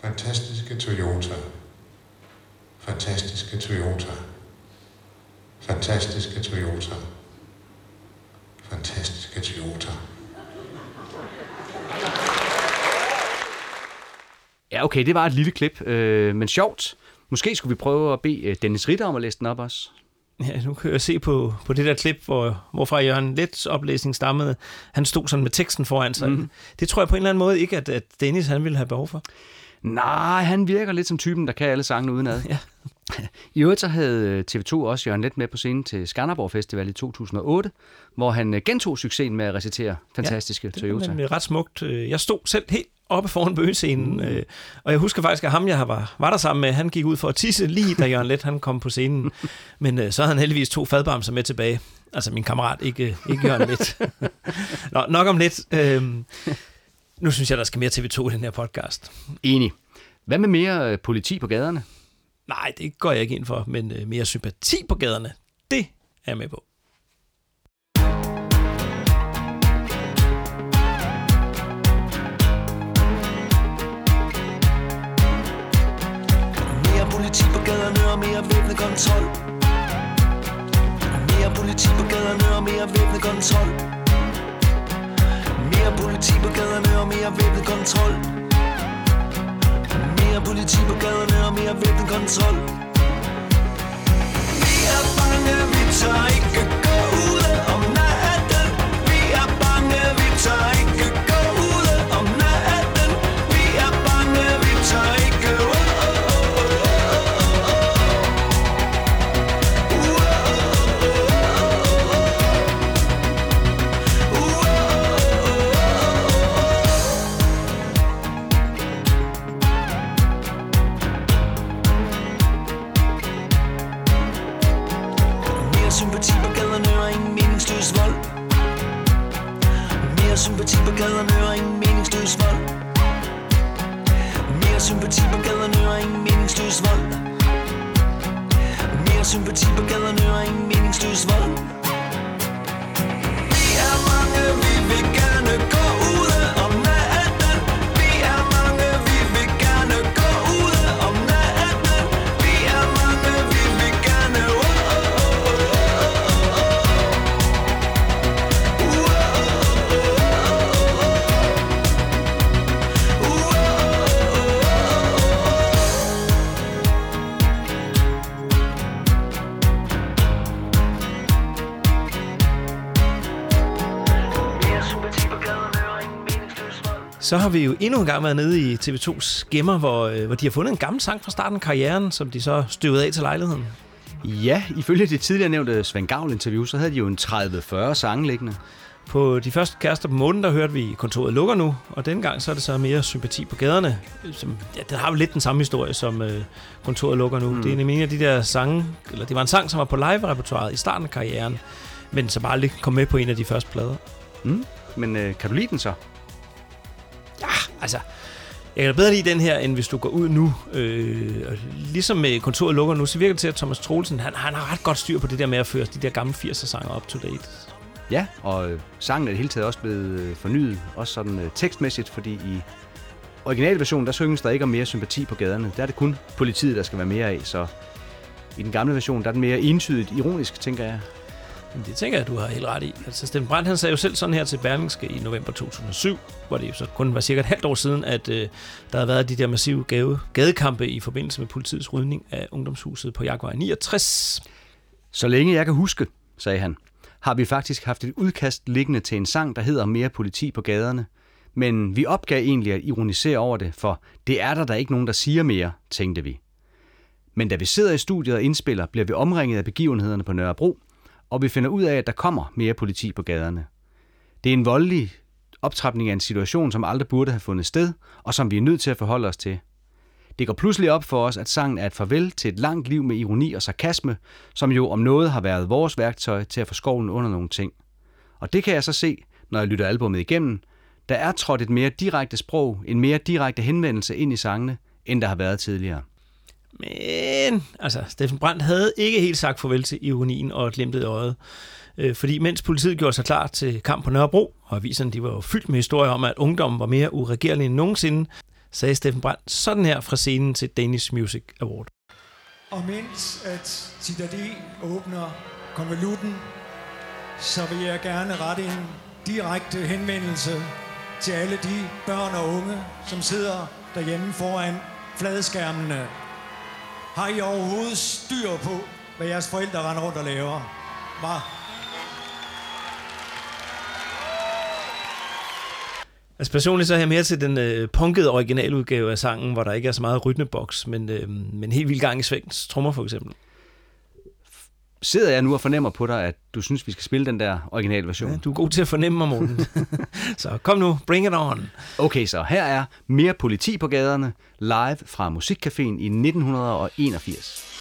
Fantastiske Toyota. Fantastiske Toyota. Fantastiske Toyota. Fantastiske Toyota. Ja, okay, det var et lille klip, øh, men sjovt. Måske skulle vi prøve at bede øh, Dennis Ritter om at læse den op også. Ja, nu kan jeg se på, på det der klip, hvor, hvorfra Jørgen Lets oplæsning stammede. Han stod sådan med teksten foran sig. Mm. Det tror jeg på en eller anden måde ikke, at, at Dennis han ville have behov for. Nej, han virker lidt som typen, der kan alle sangene udenad. Ja. I øvrigt så havde øh, TV2 også Jørgen Let med på scenen til Skanderborg Festival i 2008, hvor han øh, gentog succesen med at recitere fantastiske Det Toyota. var nemlig ret smukt. Jeg stod selv helt oppe foran bøgescenen, mm. og jeg husker faktisk, at ham, jeg var, var der sammen med, han gik ud for at tisse lige, da Jørgen Let han kom på scenen. Men øh, så havde han heldigvis to fadbamser med tilbage. Altså min kammerat, ikke, ikke Jørgen Let. Nå, nok om lidt. Øhm, nu synes jeg, der skal mere TV2 i den her podcast. Enig. Hvad med mere øh, politi på gaderne? Nej, det går jeg ikke ind for, men øh, mere sympati på gaderne, det er jeg med på. Og mere væbnet kontrol. Mere politi på gaderne og mere væbnet kontrol. Mere politi på gaderne og mere væbnet kontrol. Mere politi på gaderne og mere væbnet kontrol. Vi er bange, vi tør ikke gå ud om Så har vi jo endnu en gang været nede i TV2's gemmer, hvor, øh, hvor de har fundet en gammel sang fra starten af karrieren, som de så støvede af til lejligheden. Ja, ifølge det tidligere nævnte Svend Gavl-interview, så havde de jo en 30-40 sange liggende. På de første kærester på månen, der hørte vi kontoret lukker nu, og denne gang så er det så mere sympati på gaderne. Som, ja, den har jo lidt den samme historie som øh, kontoret lukker nu. Mm. Det er nemlig en af de der sange, eller det var en sang, som var på live-repertoireet i starten af karrieren, men som aldrig kom med på en af de første plader. Mm. Men øh, kan du lide den så? Altså, jeg kan bedre lide den her, end hvis du går ud nu. Øh, og ligesom med kontoret lukker nu, så virker det til, at Thomas Troelsen, han, han har ret godt styr på det der med at føre de der gamle 80'er sanger up to date. Ja, og øh, sangen er i det hele taget også blevet øh, fornyet, også sådan øh, tekstmæssigt, fordi i originalversionen, der synges der ikke om mere sympati på gaderne. Der er det kun politiet, der skal være mere af, så i den gamle version, der er den mere entydigt ironisk, tænker jeg. Men det tænker jeg, du har helt ret i. Altså, Steffen Brandt, han sagde jo selv sådan her til Berlingske i november 2007, hvor det jo så kun var cirka et halvt år siden, at øh, der havde været de der massive gave, gadekampe i forbindelse med politiets rydning af ungdomshuset på Jaguar 69. Så længe jeg kan huske, sagde han, har vi faktisk haft et udkast liggende til en sang, der hedder Mere politi på gaderne. Men vi opgav egentlig at ironisere over det, for det er der da ikke nogen, der siger mere, tænkte vi. Men da vi sidder i studiet og indspiller, bliver vi omringet af begivenhederne på Nørrebro, og vi finder ud af, at der kommer mere politi på gaderne. Det er en voldelig optrapning af en situation, som aldrig burde have fundet sted, og som vi er nødt til at forholde os til. Det går pludselig op for os, at sangen er et farvel til et langt liv med ironi og sarkasme, som jo om noget har været vores værktøj til at få skovlen under nogle ting. Og det kan jeg så se, når jeg lytter albummet igennem. Der er trådt et mere direkte sprog, en mere direkte henvendelse ind i sangene, end der har været tidligere. Men, altså, Steffen Brandt havde ikke helt sagt farvel til ironien og glimtet i øjet. Øh, fordi mens politiet gjorde sig klar til kamp på Nørrebro, og aviserne de var jo fyldt med historier om, at ungdommen var mere uregerlig end nogensinde, sagde Steffen Brandt sådan her fra scenen til Danish Music Award. Og mens at Citadel åbner konvolutten, så vil jeg gerne rette en direkte henvendelse til alle de børn og unge, som sidder derhjemme foran fladskærmene. Har I overhovedet styr på, hvad jeres forældre render rundt og laver? Hva? Altså personligt så er jeg mere til den øh, punkede originaludgave af sangen, hvor der ikke er så meget rytmeboks, men, øh, men helt vildt gang i svængs trommer for eksempel. Sidder jeg nu og fornemmer på dig, at du synes, vi skal spille den der originale version? Ja, du er god til at fornemme mig, Morten. så kom nu, bring it on. Okay, så her er Mere politi på gaderne, live fra Musikcaféen i 1981.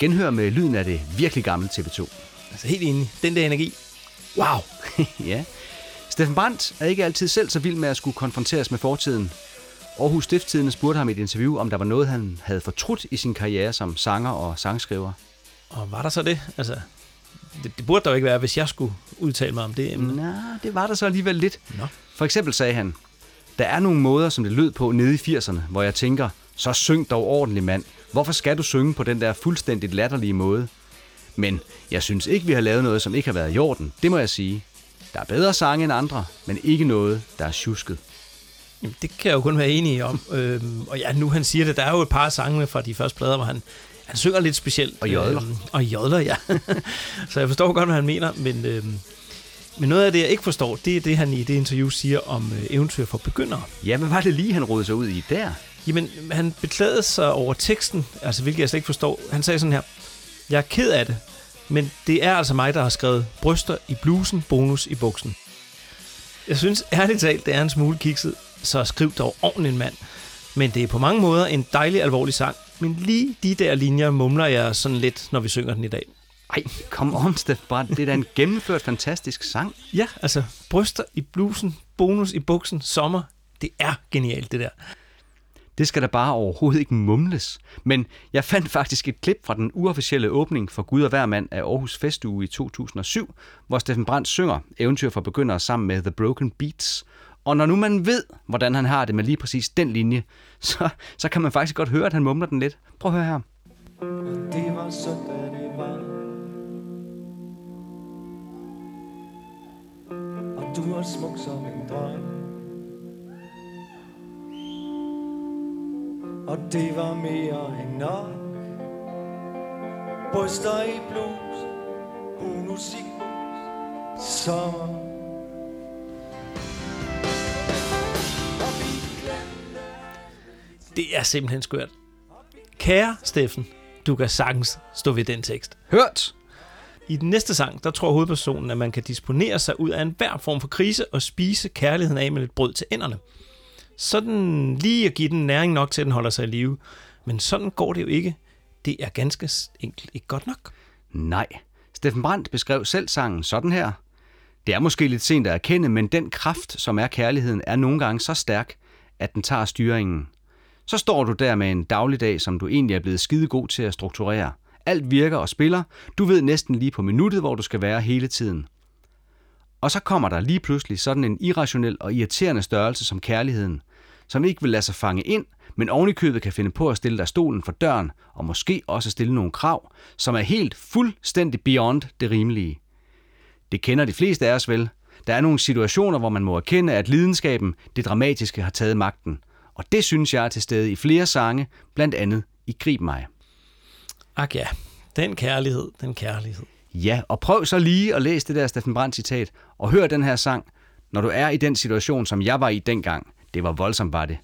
genhør med lyden af det virkelig gamle TV2. Altså helt enig. Den der energi. Wow. ja. Steffen Brandt er ikke altid selv så vild med at skulle konfronteres med fortiden. Aarhus Stifttidende spurgte ham i et interview, om der var noget, han havde fortrudt i sin karriere som sanger og sangskriver. Og var der så det? Altså, det, det burde der jo ikke være, hvis jeg skulle udtale mig om det emne. Nå, det var der så alligevel lidt. Nå. For eksempel sagde han, der er nogle måder, som det lød på nede i 80'erne, hvor jeg tænker, så syng dog ordentligt mand. Hvorfor skal du synge på den der fuldstændigt latterlige måde? Men jeg synes ikke, vi har lavet noget, som ikke har været i orden. Det må jeg sige. Der er bedre sange end andre, men ikke noget, der er tjusket. Jamen, det kan jeg jo kun være enig om. Øhm, og ja, nu han siger det, der er jo et par sange fra de første plader, hvor han, han synger lidt specielt. Og jodler. Øhm, og jodler, ja. så jeg forstår godt, hvad han mener, men, øhm, men noget af det, jeg ikke forstår, det er det, han i det interview siger om øh, eventyr for begyndere. Ja, hvad var det lige, han rodede sig ud i der? Jamen, han beklagede sig over teksten, altså hvilket jeg slet ikke forstår. Han sagde sådan her, jeg er ked af det, men det er altså mig, der har skrevet bryster i blusen, bonus i buksen. Jeg synes ærligt talt, det er en smule kikset, så skriv dog ordentligt mand. Men det er på mange måder en dejlig alvorlig sang, men lige de der linjer mumler jeg sådan lidt, når vi synger den i dag. Ej, kom on, Steffen Brandt. Det er da en gennemført fantastisk sang. Ja, altså bryster i blusen, bonus i buksen, sommer. Det er genialt, det der. Det skal der bare overhovedet ikke mumles. Men jeg fandt faktisk et klip fra den uofficielle åbning for Gud og hver mand af Aarhus Festuge i 2007, hvor Steffen Brandt synger Eventyr for begyndere sammen med The Broken Beats. Og når nu man ved, hvordan han har det med lige præcis den linje, så, så kan man faktisk godt høre, at han mumler den lidt. Prøv at høre her. Det var sådan, det var Og du er smuk som en drøm Og det var mere end nok Bryster i blues Bonus i sommer Det er simpelthen skørt. Kære Steffen, du kan sagtens stå ved den tekst. Hørt! I den næste sang, der tror hovedpersonen, at man kan disponere sig ud af enhver form for krise og spise kærligheden af med lidt brød til enderne. Sådan lige at give den næring nok til, at den holder sig i live. Men sådan går det jo ikke. Det er ganske enkelt ikke godt nok. Nej. Steffen Brandt beskrev selv sangen sådan her. Det er måske lidt sent at erkende, men den kraft, som er kærligheden, er nogle gange så stærk, at den tager styringen. Så står du der med en dagligdag, som du egentlig er blevet skidegod til at strukturere. Alt virker og spiller. Du ved næsten lige på minuttet, hvor du skal være hele tiden. Og så kommer der lige pludselig sådan en irrationel og irriterende størrelse som kærligheden, som ikke vil lade sig fange ind, men ovenikøbet kan finde på at stille dig stolen for døren, og måske også stille nogle krav, som er helt fuldstændig beyond det rimelige. Det kender de fleste af os vel. Der er nogle situationer, hvor man må erkende, at lidenskaben, det dramatiske, har taget magten. Og det synes jeg er til stede i flere sange, blandt andet i Grib mig. Ak ja, den kærlighed, den kærlighed. Ja, og prøv så lige at læse det der Steffen Brandt citat, og hør den her sang, når du er i den situation, som jeg var i dengang. Det var voldsomt, var det.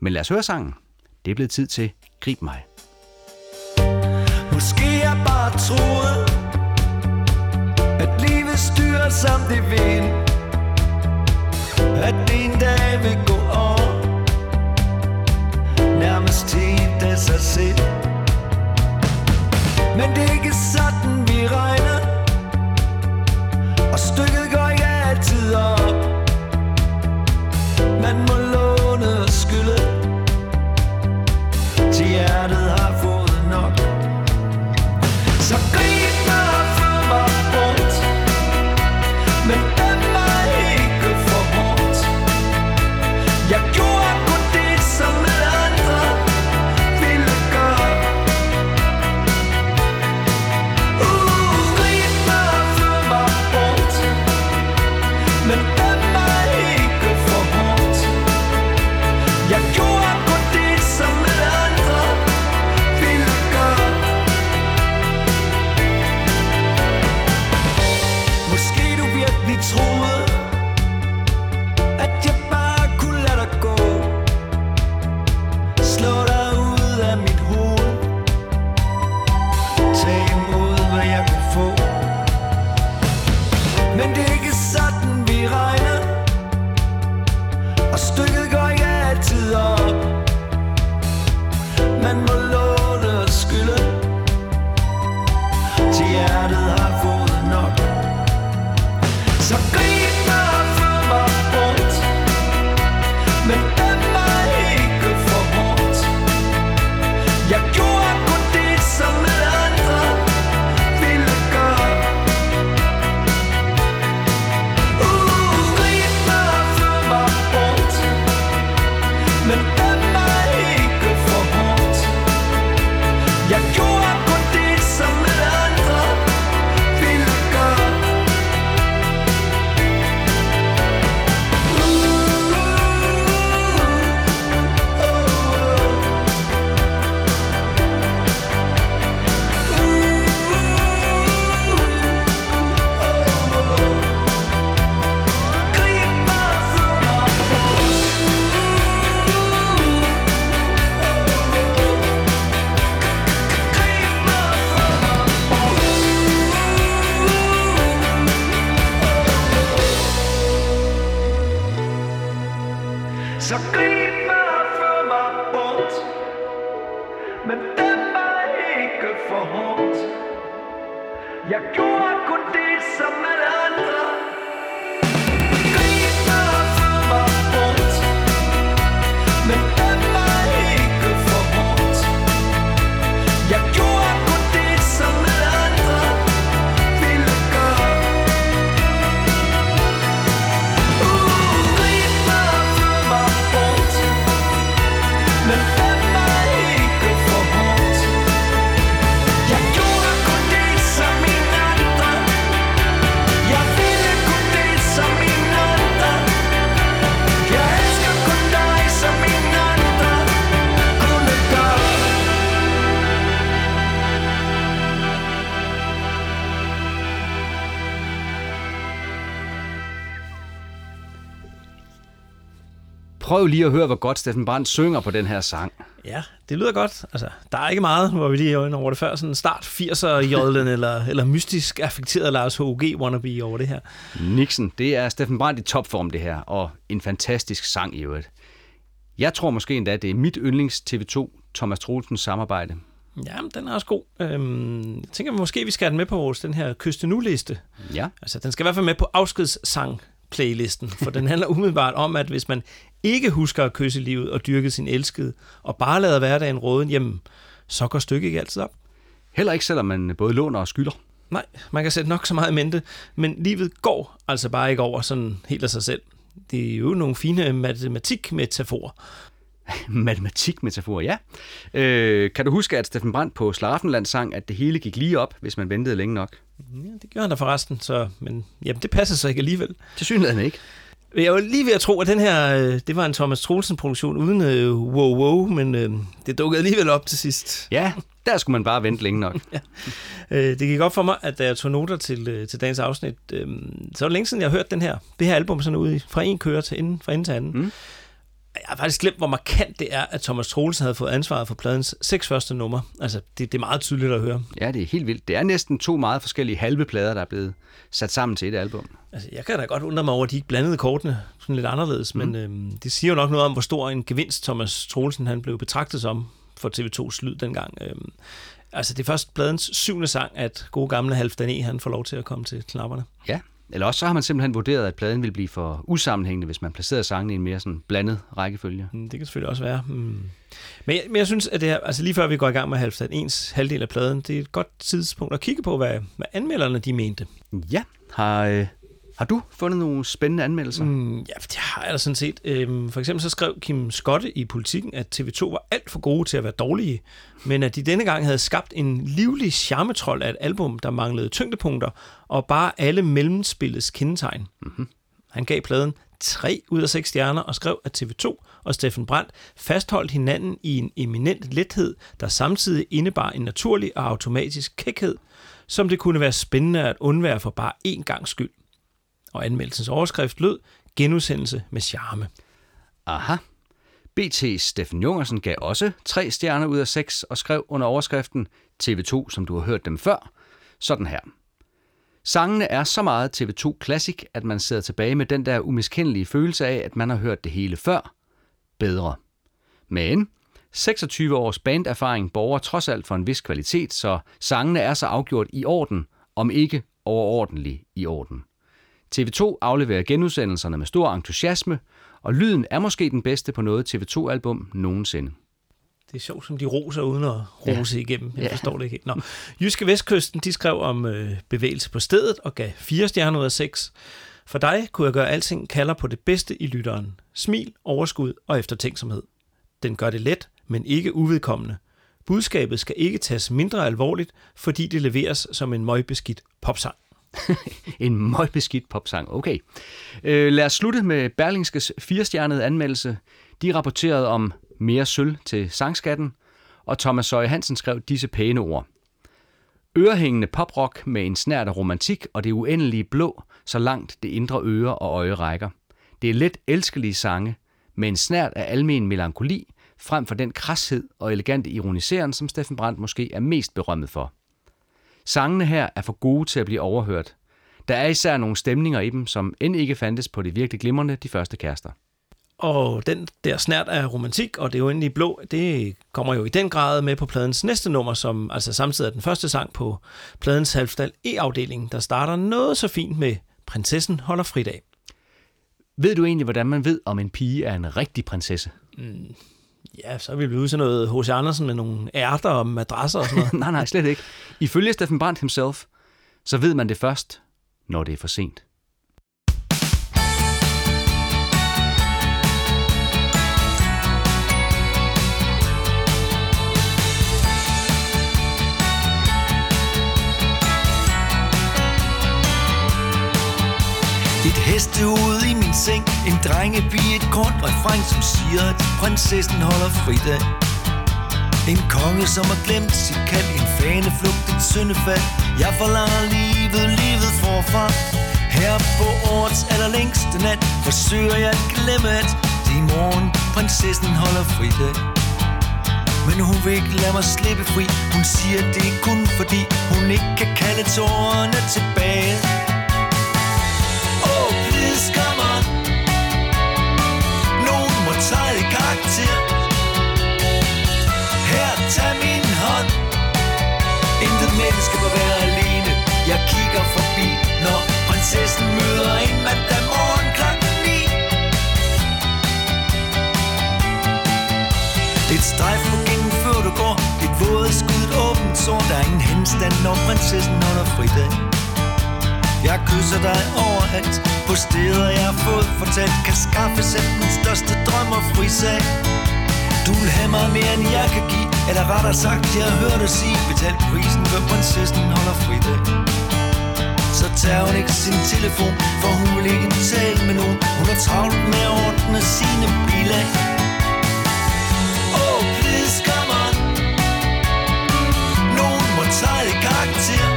Men lad os høre sangen. Det er blevet tid til Grib mig. Måske jeg bare troede At livet styrer som det vil At det en dag vil gå over Nærmest helt af sig selv Men det er ikke sådan vi regner Og stykket går ikke altid op Man må Prøv lige at høre, hvor godt Steffen Brandt synger på den her sang. Ja, det lyder godt. Altså, der er ikke meget, hvor vi lige over det før, sådan start 80'er jodlen eller, eller mystisk affekteret Lars H.G. wannabe over det her. Nixon, det er Steffen Brandt i topform det her, og en fantastisk sang i øvrigt. Jeg tror måske endda, det er mit yndlings TV2 Thomas Troelsens samarbejde. Ja, den er også god. Øhm, jeg tænker måske, vi skal have den med på vores den her Kyste Nu-liste. Ja, Altså, den skal i hvert fald med på afskedssang playlisten, for den handler umiddelbart om, at hvis man ikke husker at kysse livet og dyrke sin elskede, og bare lader hverdagen råden hjem, så går stykket ikke altid op. heller ikke selvom man både låner og skylder. Nej, man kan sætte nok så meget i mente, men livet går altså bare ikke over sådan helt af sig selv. Det er jo nogle fine matematikmetaforer. Matematikmetafor, ja. Øh, kan du huske, at Steffen Brandt på Slaraffenland sang, at det hele gik lige op, hvis man ventede længe nok? Ja, det gjorde han da forresten, så, men jamen, det passer så ikke alligevel. Til synligheden ikke. Jeg var lige ved at tro, at den her, øh, det var en Thomas Troelsen-produktion uden øh, wow wow, men øh, det dukkede alligevel op til sidst. Ja, der skulle man bare vente længe nok. Øh, det gik op for mig, at da jeg tog noter til, øh, til dagens afsnit, øh, så var det længe siden, jeg har hørt den her, det her album sådan ud fra en kører til enden, fra ende til anden. Mm. Jeg har faktisk glemt, hvor markant det er, at Thomas Troelsen havde fået ansvaret for pladens seks første numre. Altså, det, det er meget tydeligt at høre. Ja, det er helt vildt. Det er næsten to meget forskellige halve plader, der er blevet sat sammen til et album. Altså, jeg kan da godt undre mig over, at de ikke blandede kortene sådan lidt anderledes, mm. men øh, det siger jo nok noget om, hvor stor en gevinst Thomas Troelsen han blev betragtet som for TV2's lyd dengang. Øh, altså, det er først pladens syvende sang, at gode gamle Halvdan E. han får lov til at komme til knapperne. Ja, eller også så har man simpelthen vurderet, at pladen ville blive for usammenhængende, hvis man placerede sangene i en mere sådan blandet rækkefølge. Mm, Det kan selvfølgelig også være. Mm. Men, jeg, men jeg synes, at det her, altså lige før vi går i gang med Halvdan ens halvdel af pladen, det er et godt tidspunkt at kigge på, hvad, hvad anmelderne de mente. Ja, har, øh, har du fundet nogle spændende anmeldelser? Mm, ja, det har jeg da sådan set. Øhm, for eksempel så skrev Kim Skotte i Politiken, at TV2 var alt for gode til at være dårlige, men at de denne gang havde skabt en livlig charmetrol af et album, der manglede tyngdepunkter og bare alle mellemspillets kendetegn. Mm-hmm. Han gav pladen 3 ud af 6 stjerner og skrev, at TV2 og Steffen Brandt fastholdt hinanden i en eminent lethed, der samtidig indebar en naturlig og automatisk kækhed, som det kunne være spændende at undvære for bare én gang skyld. Og anmeldelsens overskrift lød, genudsendelse med charme. Aha. BT's Steffen Jungersen gav også tre stjerner ud af seks og skrev under overskriften TV2, som du har hørt dem før, sådan her. Sangene er så meget TV2 Classic, at man sidder tilbage med den der umiskendelige følelse af, at man har hørt det hele før. Bedre. Men 26 års banderfaring borger trods alt for en vis kvalitet, så sangene er så afgjort i orden, om ikke overordentlig i orden. TV2 afleverer genudsendelserne med stor entusiasme, og lyden er måske den bedste på noget TV2-album nogensinde. Det er sjovt, som de roser uden at rose ja. igennem. Jeg Ja. forstår det ikke helt. Nå. Jyske Vestkysten, de skrev om øh, bevægelse på stedet og gav fire stjerner ud af seks. For dig kunne jeg gøre alting kalder på det bedste i lytteren. Smil, overskud og eftertænksomhed. Den gør det let, men ikke uvedkommende. Budskabet skal ikke tages mindre alvorligt, fordi det leveres som en møgbeskidt popsang. En møgbeskidt popsang. Okay. Øh, lad os slutte med Berlingskes firestjernede anmeldelse. De rapporterede om mere sølv til sangskatten, og Thomas Søje Hansen skrev disse pæne ord. Ørehængende poprock med en snært af romantik og det uendelige blå, så langt det indre øre og øje rækker. Det er let elskelige sange, med en snært af almen melankoli, frem for den krashed og elegante ironiseren, som Steffen Brandt måske er mest berømmet for. Sangene her er for gode til at blive overhørt. Der er især nogle stemninger i dem, som end ikke fandtes på det virkelig glimrende De Første Kærester. Og den der snært af romantik og det uendelige blå, det kommer jo i den grad med på pladens næste nummer, som altså samtidig er den første sang på pladens Halvdal E-afdeling, der starter noget så fint med Prinsessen holder fridag. Ved du egentlig, hvordan man ved, om en pige er en rigtig prinsesse? Ja, så er vi blevet sådan noget H.C. Andersen med nogle ærter og madrasser og sådan noget. nej, nej, slet ikke. Ifølge Steffen Brandt himself, så ved man det først, når det er for sent. Et ude i min seng. En drengeby, et kort refræng Som siger, at prinsessen holder fridag. En konge, som har glemt sit kald. En faneflugt, et syndefald. Jeg forlanger livet, livet forfra. Her på årets allerlængste nat Forsøger jeg at glemme, at det i morgen Prinsessen holder fridag. Men hun vil ikke lade mig slippe fri. Hun siger, det er kun fordi Hun ikke kan kalde tårerne tilbage. Come on Nogen må træde i karakter. Her, tag min hånd. Intet menneske må være alene. Jeg kigger forbi Når prinsessen møder en mandag morgen klokken 9 Et strejf på gængen før du går. Et våde skud, åbent sår. Der er ingen henstand, når prinsessen holder fridag jeg kysser dig overalt. På steder jeg har fået fortalt Kan skaffe selv den største drøm og frisag. Du vil have mig mere end jeg kan give Eller rettere sagt, jeg hører dig sige. Betal prisen, for prinsessen holder fridag Så tager hun ikke sin telefon For hun vil ikke tale med nogen. Hun er travlt med at ordne sine bilag. Oh, please come on Nogen må tage i karakter.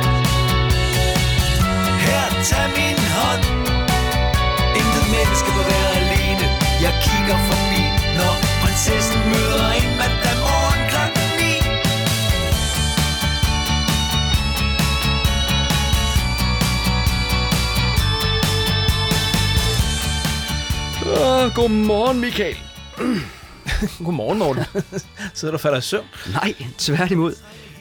Kigger forbi Når prinsessen møder en mandag morgen klokken 9 Åh, godmorgen, Michael. Godmorgen, Morten. Sidder du og falder i søvn? Nej, tværtimod.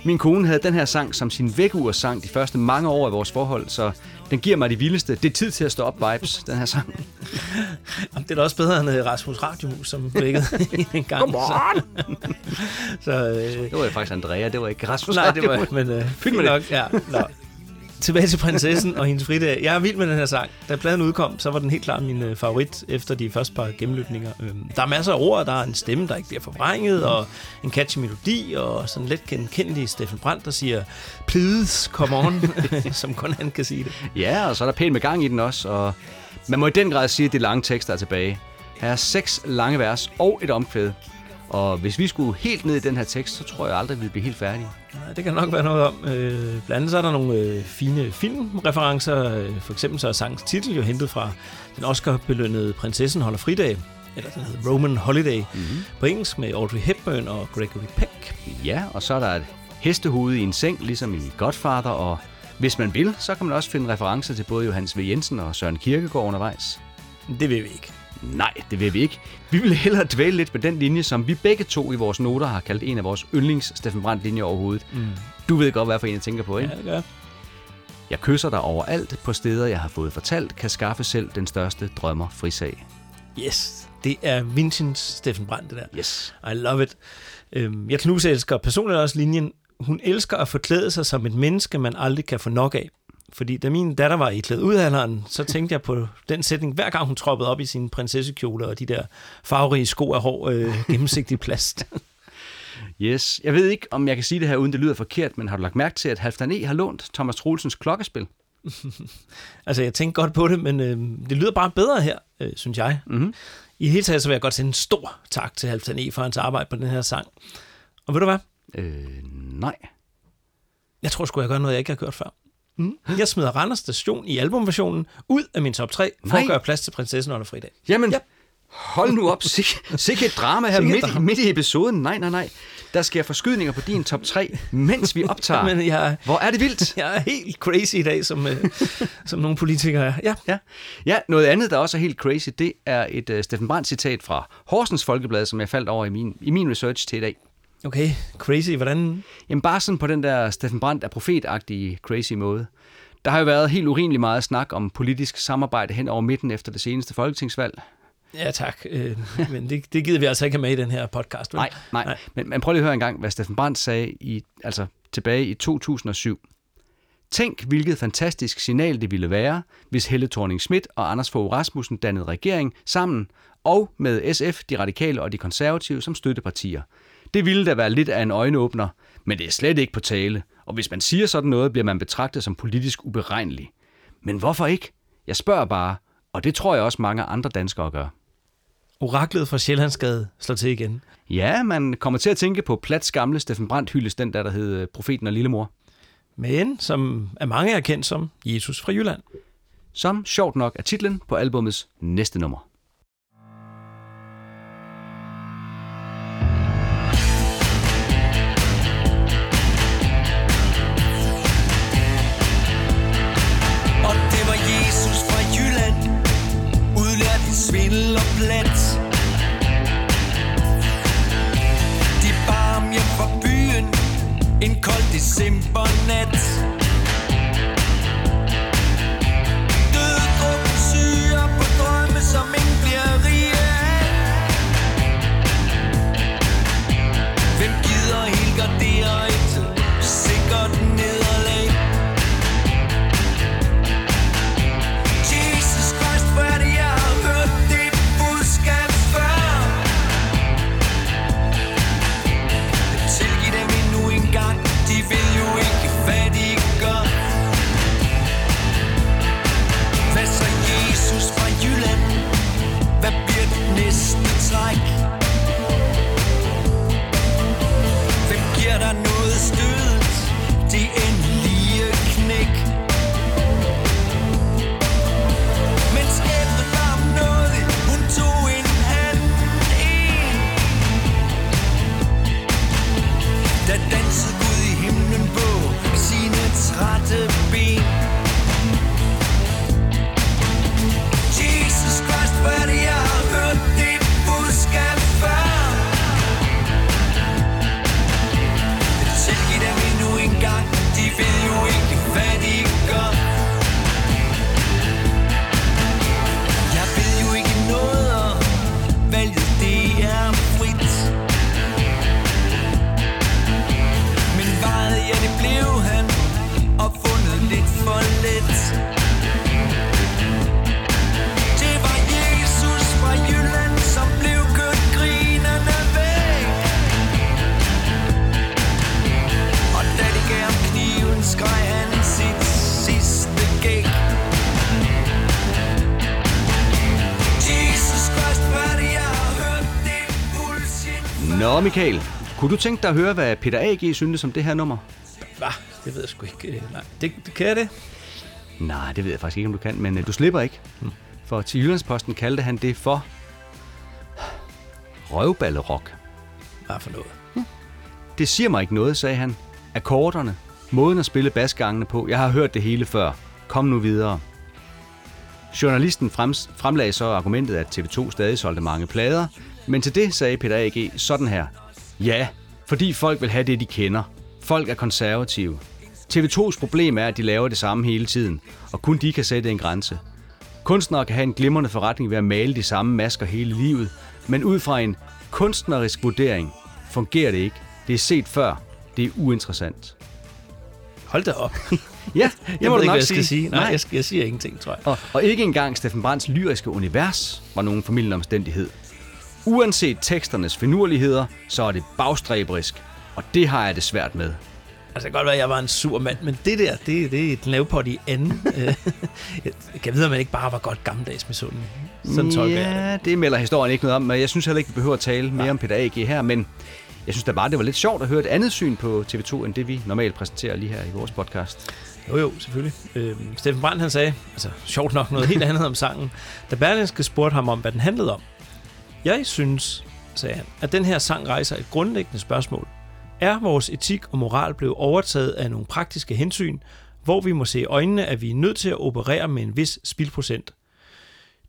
Min kone havde den her sang som sin vækkeursang de første mange år af vores forhold, så den giver mig de vildeste. Det er tid til at stå op vibes, den her sang. Jamen, det er da også bedre end øh, Rasmus Radiomus, som vækkede en gang. Godmorgen! Så, så øh, Det var jo faktisk Andrea, det var ikke Rasmus. nej, det var, Radiomus. men øh, fint nok. Ja, nå. Tilbage til prinsessen og hendes fridag. Jeg er vild med den her sang. Da pladen udkom, så var den helt klart min øh, favorit efter de første par gennemlytninger. Øhm, der er masser af ord, der er en stemme, der ikke bliver forvrænget, og en catchy melodi, og sådan let genkendelig Steffen Brandt, der siger, please, come on, som kun han kan sige det. Ja, og så er der pænt med gang i den også, og man må i den grad sige, at er lange tekster er tilbage. Her er seks lange vers og et omkvæd. Og hvis vi skulle helt ned i den her tekst, så tror jeg aldrig, vi ville blive helt færdige. Nej, det kan nok være noget om. Øh, blandt andet så er der nogle øh, fine filmreferencer. Øh, For eksempel så er sangens titel jo hentet fra den Oscar-belønnede Prinsessen holder fridag. Eller den hedder Roman Holiday. Mm-hmm. På engelsk med Audrey Hepburn og Gregory Peck. Ja, og så er der et hestehoved i en seng, ligesom i Godfather, og hvis man vil, så kan man også finde referencer til både Johannes V. Jensen og Søren Kierkegaard undervejs. Det vil vi ikke. Nej, det vil vi ikke. Vi vil hellere dvæle lidt med den linje, som vi begge to i vores noter har kaldt en af vores yndlings Steffen Brandt linjer overhovedet. Mm. Du ved godt, hvad for en jeg tænker på, ikke? Ja, det gør. Jeg kysser dig overalt på steder, jeg har fået fortalt, kan skaffe selv den største drømmer frisag. Yes, det er Vincents Steffen Brandt, det der. Yes. I love it. Øhm, jeg knuselsker personligt også linjen. Hun elsker at forklæde sig som et menneske, man aldrig kan få nok af. Fordi da min datter var i klædt udalderen, så tænkte jeg på den sætning, hver gang hun troppede op i sin prinsessekjole og de der farverige sko af hård øh, gennemsigtig plast. Yes. Jeg ved ikke, om jeg kan sige det her, uden det lyder forkert, men har du lagt mærke til, at Halfdan E. har lånt Thomas Troelsens klokkespil? altså, jeg tænkte godt på det, men øh, det lyder bare bedre her, øh, synes jeg. Mhm. I det hele taget så vil jeg godt sende en stor tak til Halvdan E. for hans arbejde på den her sang. Og ved du hvad? Øh, nej. Jeg tror sgu, jeg gør noget, jeg ikke har gjort før. Mm. Jeg smider Randers Station i albumversionen ud af min top 3, for Nej. at gøre plads til prinsessen under fridag. Jamen, Ja. hold nu op. Sik, sikke et drama her Sikke midt, drama. midt i episoden. Nej, nej, nej. Der sker forskydninger på din top 3, mens vi optager. Men jeg, Hvor er det vildt. jeg er helt crazy i dag, som, øh, som nogle politikere er. Ja. Ja. ja, noget andet, der også er helt crazy, det er et uh, Steffen Brandt citat fra Horsens Folkeblad, som jeg faldt over i min, i min research til i dag. Okay, crazy. Hvordan? Jamen bare sådan på den der Steffen Brandt er profetagtige crazy måde. Der har jo været helt urimelig meget snak om politisk samarbejde hen over midten efter det seneste folketingsvalg. Ja, tak. Øh, men det, det gider vi altså ikke have med i den her podcast. Vel? Nej, nej. nej. Men, men prøv lige at høre en gang, hvad Steffen Brandt sagde i, altså tilbage i 2007. Tænk, hvilket fantastisk signal det ville være, hvis Helle thorning Schmidt og Anders Fogh Rasmussen dannede regering sammen, og med SF, de radikale og de konservative som støttepartier. Det ville da være lidt af en øjenåbner, men det er slet ikke på tale, og hvis man siger sådan noget, bliver man betragtet som politisk uberegnelig. Men hvorfor ikke? Jeg spørger bare, og det tror jeg også mange andre danskere gør. Oraklet fra Sjællandsgade slår til igen. Ja, man kommer til at tænke på Plats gamle Steffen Brandt hyldes, den der, der hed øh, Profeten og Lillemor. Men som af mange er kendt som Jesus fra Jylland. Som sjovt nok er titlen på albumets næste nummer. Svindel og plet De bar ham hjem fra byen. En kold decembernat like Nå, Michael, kunne du tænke dig at høre, hvad Peter A.G. syntes om det her nummer? Hva? Det ved jeg sgu ikke. Øh, Nej, det, det kan jeg det. Nej, det ved jeg faktisk ikke, om du kan, men øh, du slipper ikke. For til Jyllandsposten kaldte han det for røvballerok. Hvad for noget? Det siger mig ikke noget, sagde han. Akkorderne, måden at spille basgangene på, jeg har hørt det hele før. Kom nu videre. Journalisten frems, fremlagde så argumentet, at TV2 stadig solgte mange plader, men til det sagde Peter A.G. sådan her. Ja, fordi folk vil have det, de kender. Folk er konservative. TV2's problem er, at de laver det samme hele tiden, og kun de kan sætte en grænse. Kunstnere kan have en glimrende forretning ved at male de samme masker hele livet, men ud fra en kunstnerisk vurdering fungerer det ikke. Det er set før. Det er uinteressant. Hold da op. Ja, Jeg ved ikke, hvad jeg skal sige. Nej, jeg, skal, jeg siger ingenting, tror jeg. Og, og ikke engang Steffen Brands lyriske univers var nogen formidlende omstændighed. Uanset teksternes finurligheder, så er det bagstræberisk, og det har jeg det svært med. Altså, det kan godt være, at jeg var en sur mand, men det der, det, det er et lavpot i anden. Øh, jeg kan vide, om man ikke bare var godt gammeldags med sådan. Sådan tolker jeg det. ja, det melder historien ikke noget om, men jeg synes heller ikke, vi behøver at tale mere om Peter A.G. her, men jeg synes da bare, det var lidt sjovt at høre et andet syn på TV2, end det vi normalt præsenterer lige her i vores podcast. Jo, jo, selvfølgelig. Øh, Steffen Brandt, han sagde, altså sjovt nok noget helt andet om sangen, da Berlingske spurgte ham om, hvad den handlede om. Jeg synes, sagde han, at den her sang rejser et grundlæggende spørgsmål. Er vores etik og moral blevet overtaget af nogle praktiske hensyn, hvor vi må se i øjnene, at vi er nødt til at operere med en vis spildprocent?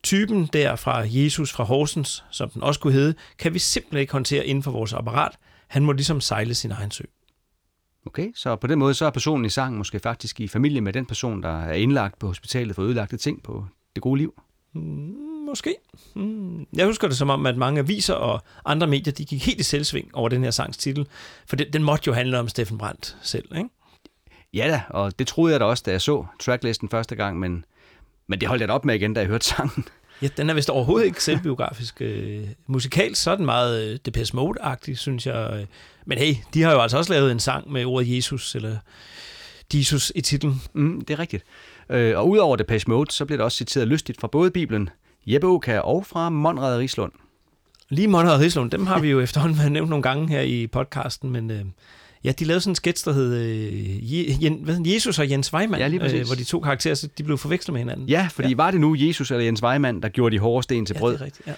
Typen der fra Jesus fra Horsens, som den også kunne hedde, kan vi simpelthen ikke håndtere inden for vores apparat. Han må ligesom sejle sin egen sø. Okay, så på den måde så er personen i sangen måske faktisk i familie med den person, der er indlagt på hospitalet for ødelagte ting på det gode liv. Måske. Mm. Jeg husker det som om, at mange aviser og andre medier, de gik helt i selvsving over den her sangs titel. For den, den måtte jo handle om Steffen Brandt selv, ikke? Ja da, og det troede jeg da også, da jeg så tracklisten første gang, men, men det holdt jeg da op med igen, da jeg hørte sangen. Ja, den er vist overhovedet ikke selvbiografisk. Øh, musikalt så er den meget øh, Depeche Mode-agtig, synes jeg. Men hey, de har jo altså også lavet en sang med ordet Jesus, eller Jesus i titlen. Mm, det er rigtigt. Øh, og udover Depeche Mode, så bliver der også citeret lystigt fra både Bibelen, Jeppe Aukær og fra Monrad Rislund. Lige Monrad Rislund, dem har vi jo efterhånden nævnt nogle gange her i podcasten, men øh, ja, de lavede sådan en sketch, der hed øh, Je, hvad, hedder? Jesus og Jens Weimann, Ja, lige præcis. øh, hvor de to karakterer så de blev forvekslet med hinanden. Ja, fordi ja. var det nu Jesus eller Jens Weimann, der gjorde de hårde sten til ja brød? det er rigtigt. Ja.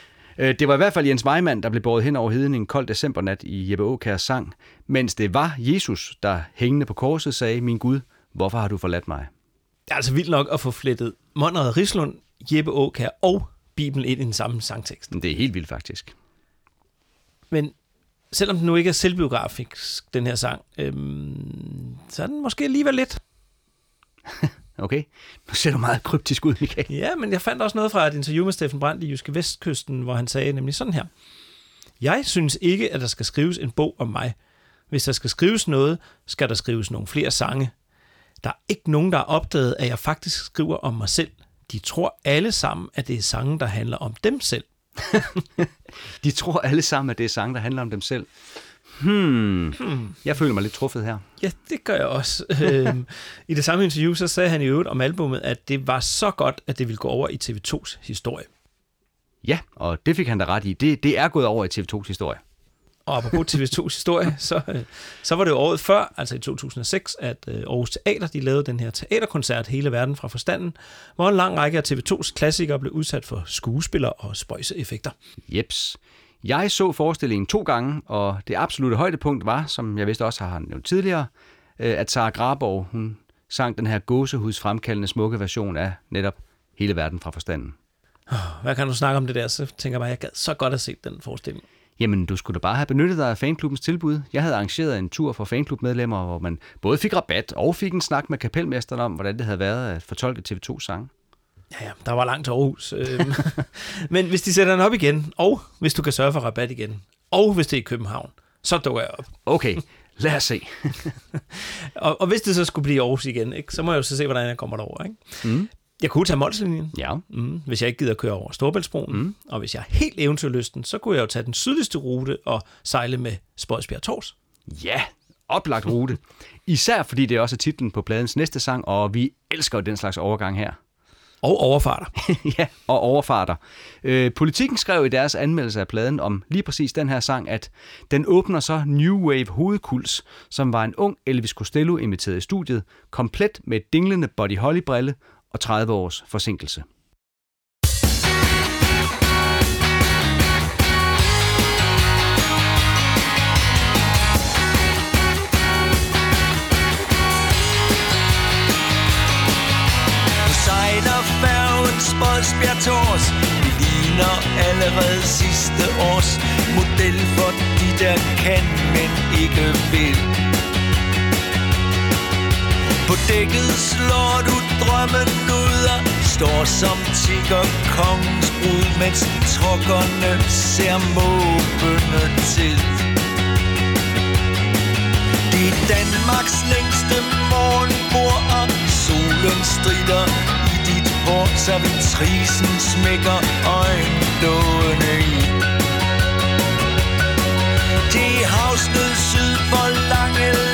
Øh, Det var i hvert fald Jens Weimann, der blev båret hen over heden en kold decembernat i Jeppe Aukærs sang, mens det var Jesus, der hængende på korset sagde, min Gud, hvorfor har du forladt mig? Det er altså vildt nok at få flettet Monrad Rislund, Jeppe Aukær og Bibelen ind i den samme sangtekst. Det er helt vildt faktisk. Men selvom den nu ikke er selvbiografisk, den her sang, øhm, så er den måske alligevel lidt. Okay, nu ser du meget kryptisk ud, Michael. Ja, men jeg fandt også noget fra et interview med Steffen Brandt i Jyske Vestkysten, hvor han sagde nemlig sådan her. Jeg synes ikke, at der skal skrives en bog om mig. Hvis der skal skrives noget, skal der skrives nogle flere sange. Der er ikke nogen, der har opdaget, at jeg faktisk skriver om mig selv. De tror alle sammen, at det er sange, der handler om dem selv. De tror alle sammen, at det er sange, der handler om dem selv. Hmm. hmm. Jeg føler mig lidt truffet her. Ja, det gør jeg også. Øhm, I det samme interview, så sagde han i øvrigt om albummet, at det var så godt, at det ville gå over i TV2's historie. Ja, og det fik han da ret i. Det, det er gået over i TV2's historie. Og apropos TV2's historie, så, øh, så var det jo året før, altså i 2006, at øh, Aarhus Teater de lavede den her teaterkoncert Hele Verden fra Forstanden, hvor en lang række af TV2's klassikere blev udsat for skuespillere og spøjseeffekter. Jeps. Jeg så forestillingen to gange, og det absolute højdepunkt var, som jeg vist også har nævnt tidligere, øh, at Sara Graborg, hun sang den her gåsehudsfremkaldende smukke version af netop Hele Verden fra Forstanden. Hvad kan du snakke om det der? Så tænker jeg bare, jeg gad så godt at se den forestilling. Jamen, du skulle da bare have benyttet dig af fanklubbens tilbud. Jeg havde arrangeret en tur for fanklubmedlemmer, hvor man både fik rabat og fik en snak med kapelmesteren om, hvordan det havde været at fortolke TV2 sang. Ja, ja, der var langt til Aarhus. øhm. Men hvis de sætter den op igen, og hvis du kan sørge for rabat igen, og hvis det er i København, så dukker jeg op. Okay, lad os se. Og, og hvis det så skulle blive Aarhus igen, ikke, så må jeg jo så se, hvordan jeg kommer derover. Ikke? Mm. Jeg kunne tage Molslinjen, Ja, mm, hvis jeg ikke gider køre over Storbæltsbroen. Mm. Og hvis jeg er helt eventyrlysten, så kunne jeg jo tage den sydligste rute og sejle med Spodsbjerg Tors. ja, oplagt rute. Især fordi det også er titlen på pladens næste sang, og vi elsker jo den slags overgang her. Og overfarter. ja, og overfarter. Øh, Politikken skrev i deres anmeldelse af pladen om lige præcis den her sang, at den åbner så New Wave hovedkuls, som var en ung Elvis Costello inviteret i studiet, komplet med dinglende Buddy Holly-brille og 30 års forsinkelse. Sejler færgen Spodsbjerg Tors Vi ligner allerede sidste års. Model for de der kan, men ikke vil. På dækket slår du drømmen ud og Står som tigger kongens brud Mens trokkerne ser måbende til. Det er Danmarks længste morgenbord Og solen strider i dit hår Så vitrisen smækker øjenlågene i. Det er havsnød syd for Langeland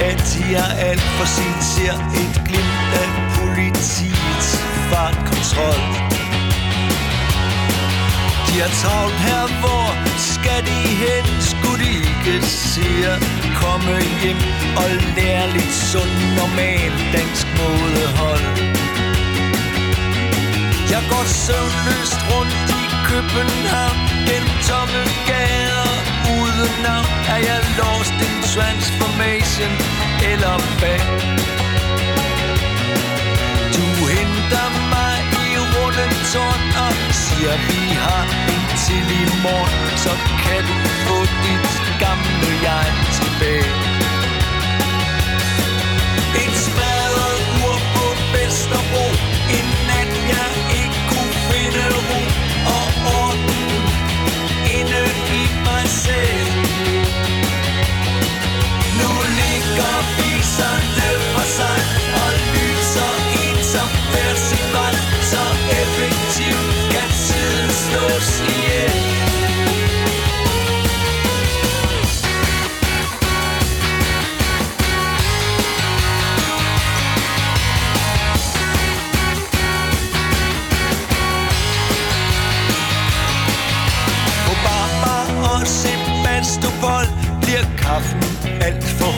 Er at alt for sent Ser et glimt af politiets fartkontrol. De har travlt her, hvor skal de hen Skulle de ikke se at komme hjem Og lære lidt sund, normal dansk mådehold jeg går søvnløst rundt i København Gennem tomme gader uden navn Er jeg lost in transformation eller hvad? Du henter mig i rundetårn Og siger vi har en til i morgen. Så kan du få dit gamle jeg tilbage. En smadret ur på Vesterbro En nat jeg ikke kunne finde ro. Og orden inde i mig selv. Nu ligger viserne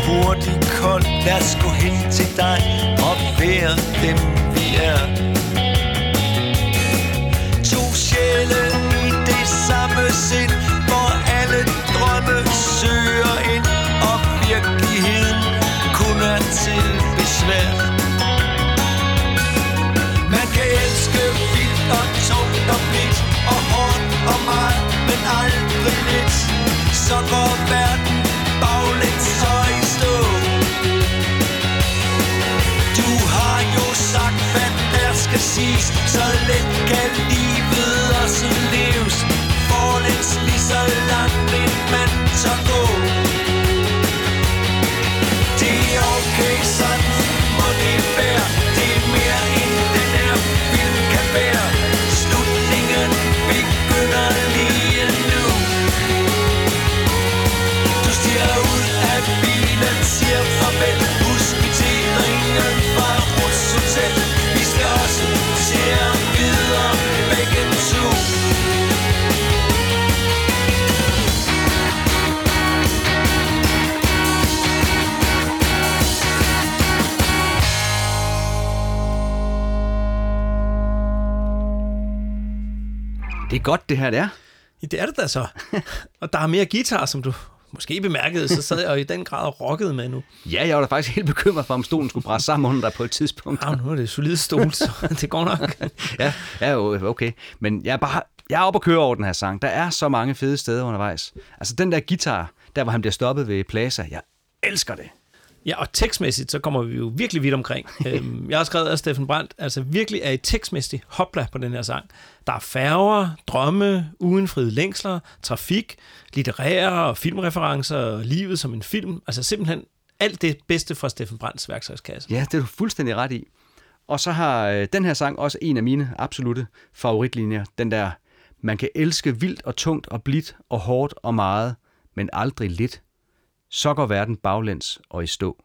hurtigt kold. Lad os gå hen til dig og være dem vi er. To sjæle i det samme sind Hvor alle drømme søger ind Og virkeligheden kun er til besvær. Man kan elske vildt og tungt og blidt Og hårdt og meget, men aldrig lidt. Så går verden baglæns. Skal siges Så let kan livet også leves. Forlæns lige så langt en mand tør gå. Det godt, det her det er. Ja, det er det da så. og der er mere guitar, som du måske bemærkede, så sad jeg jo i den grad og rockede med nu. Ja, jeg var da faktisk helt bekymret for, om stolen skulle bræsse sammen under dig på et tidspunkt. Ja, nu er det solid stol, så det går nok. ja, ja, okay. Men jeg er bare Jeg er oppe at køre over den her sang. Der er så mange fede steder undervejs. Altså den der guitar, der hvor han bliver stoppet ved Plaza, jeg elsker det. Ja, og tekstmæssigt, så kommer vi jo virkelig vidt omkring. øhm, jeg har skrevet af Steffen Brandt, altså virkelig er et tekstmæssigt hopla på den her sang. Der er færger, drømme, uenfriede længsler, trafik, litterære og filmreferencer, og livet som en film. Altså simpelthen alt det bedste fra Steffen Brandts værktøjskasse. Ja, det er du fuldstændig ret i. Og så har øh, den her sang også en af mine absolute favoritlinjer. Den der, man kan elske vildt og tungt og blidt og hårdt og meget, men aldrig lidt. Så går verden baglæns og i stå.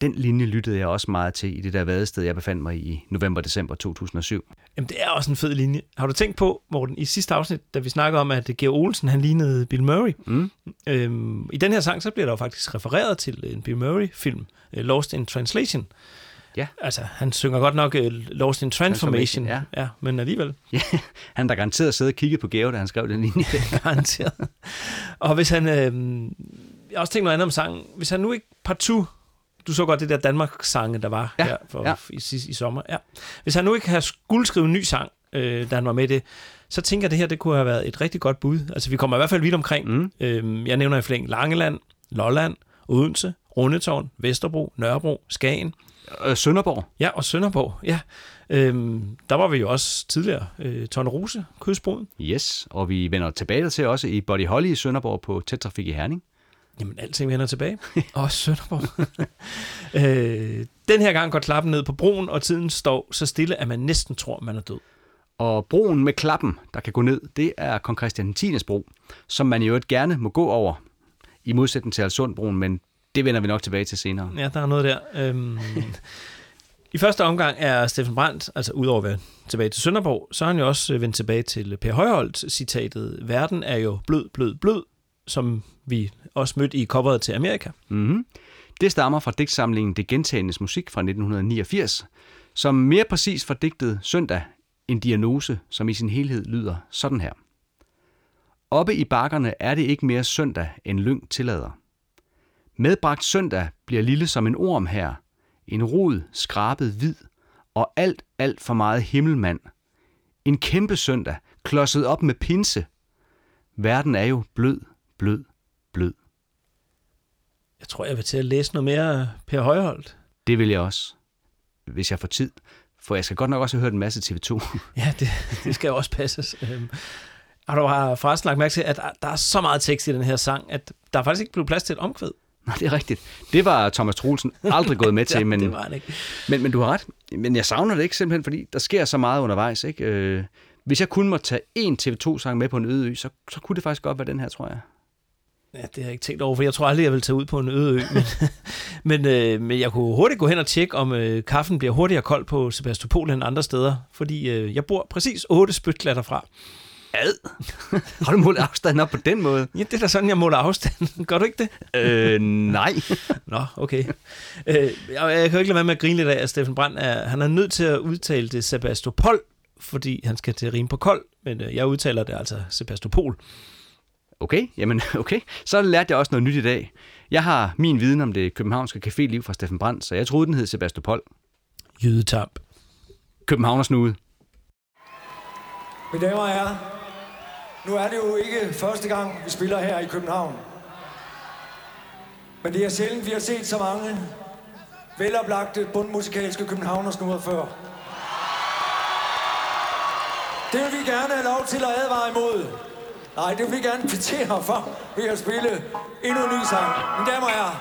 Den linje lyttede jeg også meget til i det der vadested, jeg befandt mig i i november-december 2007. Jamen, det er også en fed linje. Har du tænkt på, Morten, i sidste afsnit, da vi snakkede om, at Georg Olsen, han lignede Bill Murray. Mm. Øhm, I den her sang, så bliver der jo faktisk refereret til en Bill Murray-film, øh, Lost in Translation. Ja. Altså, han synger godt nok uh, Lost in Transformation, Transformation, ja. ja. men alligevel Ja, han da garanteret siddet og kigget på Gave, da han skrev den linje. garanteret. og hvis han... Øh, jeg har også tænkt noget andet om sangen. Hvis han nu ikke partout... Du så godt det der Danmark-sange, der var Ja, her for, ja. i, i, i sommer. Ja. Hvis han nu ikke havde skulle skrive en ny sang, øh, da han var med i det, så tænker jeg, at det her det kunne have været et rigtig godt bud. Altså, vi kommer i hvert fald vidt omkring. Mm. Øhm, jeg nævner i flæng Langeland, Lolland, Odense, Rundetårn, Vesterbro, Nørrebro, Skagen, Øh, Sønderborg. ja, og Sønderborg. Ja. Øhm, der var vi jo også tidligere. Øh, Tornerose, Kystbroen. Yes, og vi vender tilbage til også i Body Holly i Sønderborg på Tættrafik i Herning. Jamen, alting vender tilbage. og Sønderborg. øh, den her gang går klappen ned på broen, og tiden står så stille, at man næsten tror, man er død. Og broen med klappen, der kan gå ned, det er kong Christian 10. bro, som man jo gerne må gå over, i modsætning til Alsundbroen, men det vender vi nok tilbage til senere. Ja, der er noget der. Øhm, I første omgang er Steffen Brandt, altså udover at være tilbage til Sønderborg, så har han jo også vendt tilbage til Per Højholdt citatet, verden er jo blød, blød, blød, som vi også mødte i coveret til Amerika. Mm-hmm. Det stammer fra digtsamlingen Det Gentagendes Musik fra 1989, som mere præcis fra digtet Søndag, en diagnose, som i sin helhed lyder sådan her. Oppe i bakkerne er det ikke mere søndag, end lyng tillader. Medbragt søndag bliver lille som en orm her, en rod skrabet hvid, og alt, alt for meget himmelmand. En kæmpe søndag, klodset op med pinse. Verden er jo blød, blød, blød. Jeg tror, jeg vil til at læse noget mere Per Højholdt. Det vil jeg også, hvis jeg får tid. For jeg skal godt nok også have hørt en masse TV2. Ja, det, det skal jo også passes. Øhm, og du har forresten lagt mærke til, at der- er så meget tekst i den her sang, at der er faktisk ikke blevet plads til et omkvæd. Nej, det er rigtigt. Det var Thomas Troelsen aldrig gået med til, men, det var han ikke. men, men du har ret. Men jeg savner det ikke simpelthen, fordi der sker så meget undervejs. Ikke? Øh, hvis jeg kun må tage én TV2-sang med på en øde ø, så, så kunne det faktisk godt være den her, tror jeg. Ja, det har jeg ikke tænkt over, for jeg tror aldrig, jeg vil tage ud på en øde ø. Men, men, øh, men jeg kunne hurtigt gå hen og tjekke, om øh, kaffen bliver hurtigere kold på Sebastopol end andre steder. Fordi øh, jeg bor præcis otte spytklatter fra. Ad. Har du målt afstanden op på den måde? Ja, det er da sådan, jeg måler afstanden. Gør du ikke det? øh, nej. Nå, okay. Øh, jeg, jeg kan jo ikke lade være med at grine lidt af, at Steffen Brandt er, han er nødt til at udtale det Sebastopol, fordi han skal til at rime på kold, men øh, jeg udtaler det altså Sebastopol. Okay, jamen okay. Så lærte jeg også noget nyt i dag. Jeg har min viden om det københavnske caféliv fra Steffen Brandt, så jeg troede, den hed Sebastopol. Jydetamp. Københavnersnude. Mine damer og herrer, nu er det jo ikke første gang, vi spiller her i København. Men det er sjældent, vi har set så mange veloplagte bundmusikalske københavnersnuder før. Det vil vi gerne have lov til at advare imod. Nej, det vil vi gerne kvittere for ved at spille endnu en ny sang. Mine damer og herrer,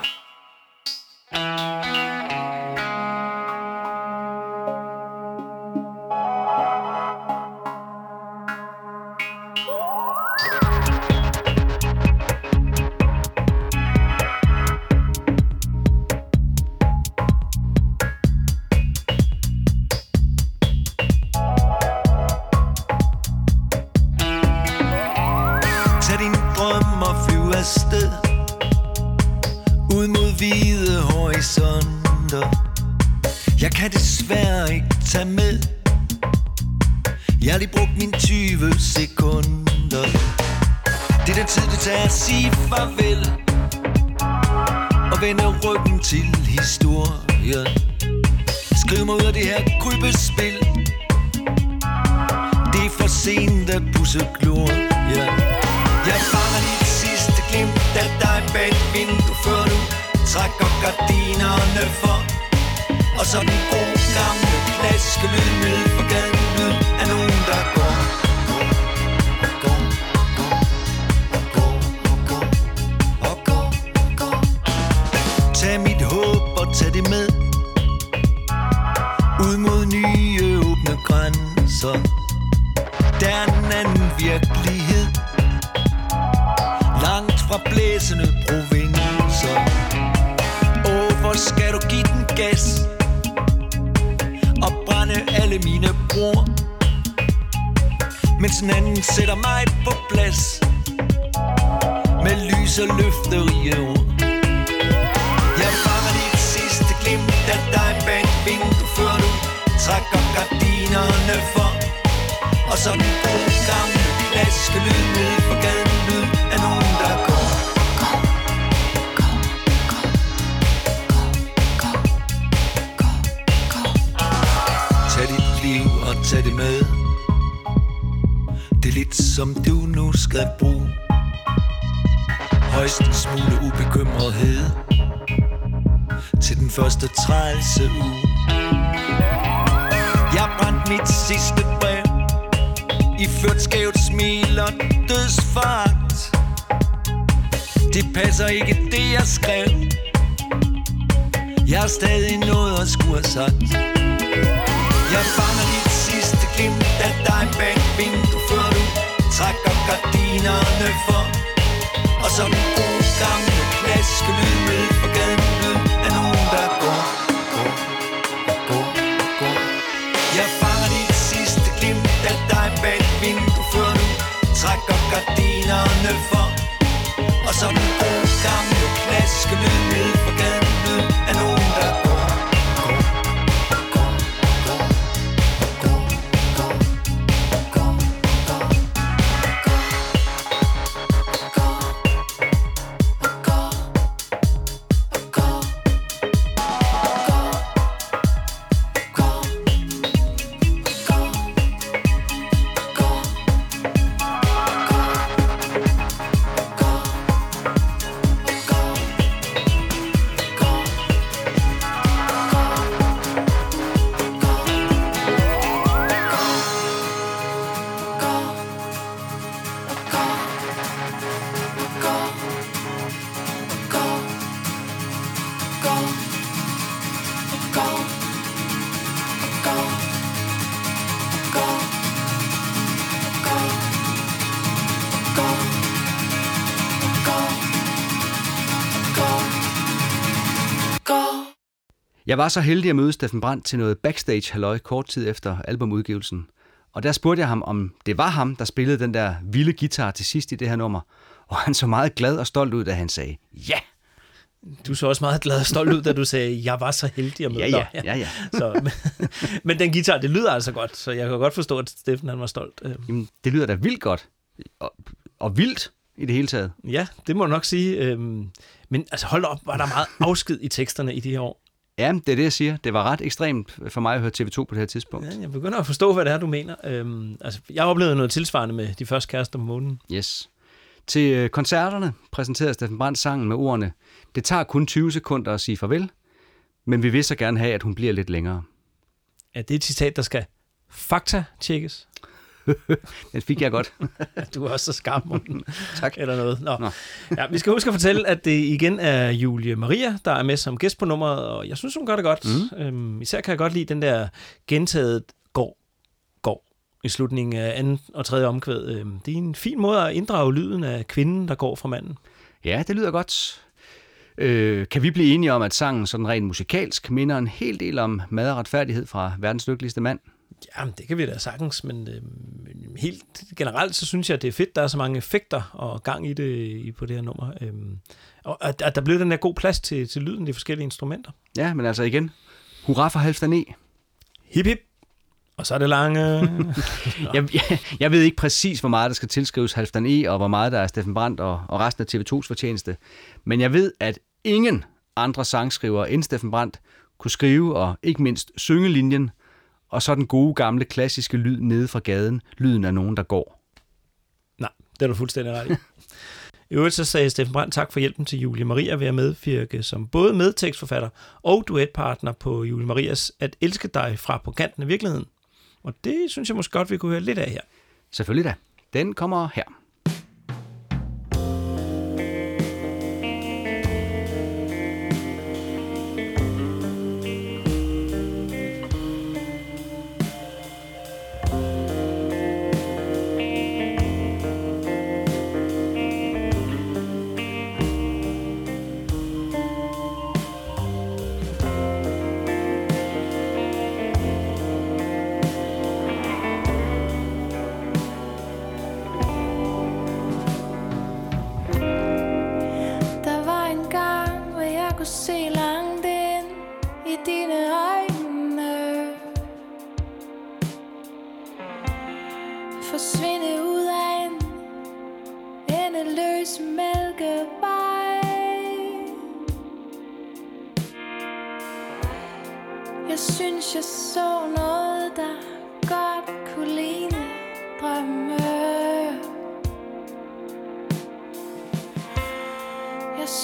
少你过 Jeg var så heldig at møde Steffen Brandt til noget backstage halløj kort tid efter albumudgivelsen. Og der spurgte jeg ham, om det var ham, der spillede den der vilde guitar til sidst i det her nummer. Og han så meget glad og stolt ud, da han sagde, ja, Du så også meget glad og stolt ud, da du sagde, jeg var så heldig at møde ja, dig. ja, ja, ja. Så, men, men den guitar, det lyder altså godt, så jeg kan godt forstå, at Steffen han var stolt. Øh, Jamen, det lyder da vildt godt. Og, og vildt i det hele taget. Ja, det må du nok sige. Øhm, men altså hold op, var der meget afsked i teksterne i de her år. Ja, det er det, jeg siger. Det var ret ekstremt for mig at høre TV2 på det her tidspunkt. Ja, jeg begynder at forstå, hvad det er, du mener. Øhm, altså, jeg oplevede noget tilsvarende med de første kærester på månen. Yes. Til øh, koncerterne præsenterede Steffen Brandt sangen med ordene, det tager kun 20 sekunder at sige farvel, men vi vil så gerne have, at hun bliver lidt længere. Er det et citat, der skal fakta-tjekkes? Den fik jeg godt. Du er også så skarp, Morten. Tak. Eller noget. Nå. Nå. Ja, vi skal huske at fortælle, at det igen er Julie Maria, der er med som gæst på nummeret, og jeg synes, hun gør det godt. Mm. Øhm, især kan jeg godt lide den der gentaget går, går i slutningen af anden og tredje omkvæd. Øhm, det er en fin måde at inddrage lyden af kvinden, der går fra manden. Ja, det lyder godt. Øh, kan vi blive enige om, at sangen sådan rent musikalsk minder en hel del om mad og retfærdighed fra verdens lykkeligste mand? Jamen, det kan vi da sagtens, men øh, helt generelt, så synes jeg, at det er fedt, der er så mange effekter og gang i det i, på det her nummer. Øhm, og at, at der blev den der god plads til, til lyden, de forskellige instrumenter. Ja, men altså igen, hurra for Halvdan E. Hip hip. Og så er det lange... Jeg, jeg, jeg ved ikke præcis, hvor meget der skal tilskrives Halvdan E., og hvor meget der er Steffen Brandt og, og resten af TV2's fortjeneste. Men jeg ved, at ingen andre sangskrivere end Steffen Brandt kunne skrive og ikke mindst synge linjen, og så den gode gamle klassiske lyd nede fra gaden, lyden af nogen, der går. Nej, det er du fuldstændig ret i. I øvrigt så sagde Steffen Brandt tak for hjælpen til Julie Maria ved at medvirke som både medtekstforfatter og duetpartner på Julie Marias At elske dig fra på kanten af virkeligheden. Og det synes jeg måske godt, vi kunne høre lidt af her. Selvfølgelig da. Den kommer her.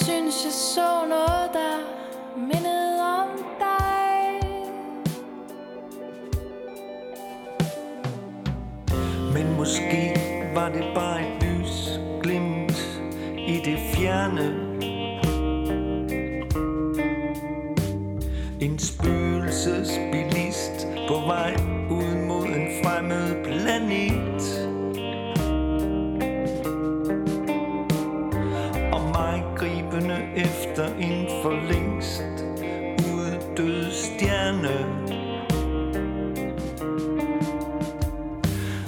Synes, jeg så noget, der mindede om dig. Men måske var det bare et lys glimt i det fjerne En spøgelsesbilist på vej ud mod en fremmed planet efter en for længst uddød stjerne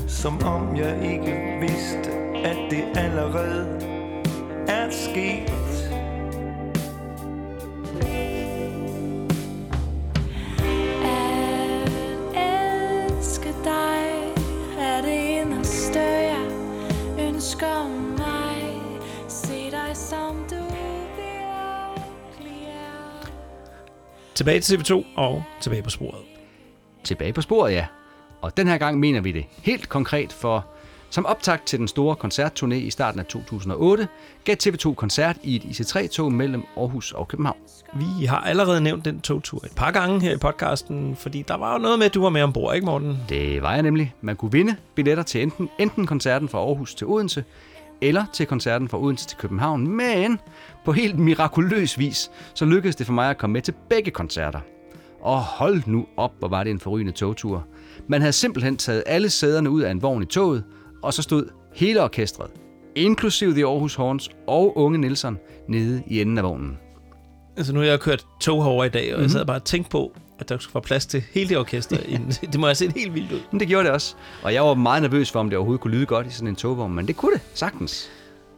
Som om jeg ikke vidste, at det allerede er sket. Tilbage til TV2 og tilbage på sporet. Tilbage på sporet, ja. Og den her gang mener vi det helt konkret, for som optakt til den store koncertturné i starten af 2008, gav TV2 koncert i et IC3-tog mellem Aarhus og København. Vi har allerede nævnt den togtur et par gange her i podcasten, fordi der var jo noget med, at du var med ombord, ikke Morten? Det var jeg nemlig. Man kunne vinde billetter til enten, enten koncerten fra Aarhus til Odense, eller til koncerten fra Odense til København, men på helt mirakuløs vis, så lykkedes det for mig at komme med til begge koncerter. Og hold nu op, hvor var det en forrygende togtur. Man havde simpelthen taget alle sæderne ud af en vogn i toget, og så stod hele orkestret, inklusive The Aarhus Horns og Unge Nielsen, nede i enden af vognen. Altså nu har jeg kørt tog herover i dag, og mm-hmm. jeg sad bare og tænkte på, at der skulle være plads til hele det orkester. inden. det må have set helt vildt ud. Men det gjorde det også. Og jeg var meget nervøs for, om det overhovedet kunne lyde godt i sådan en togvogn, men det kunne det, sagtens.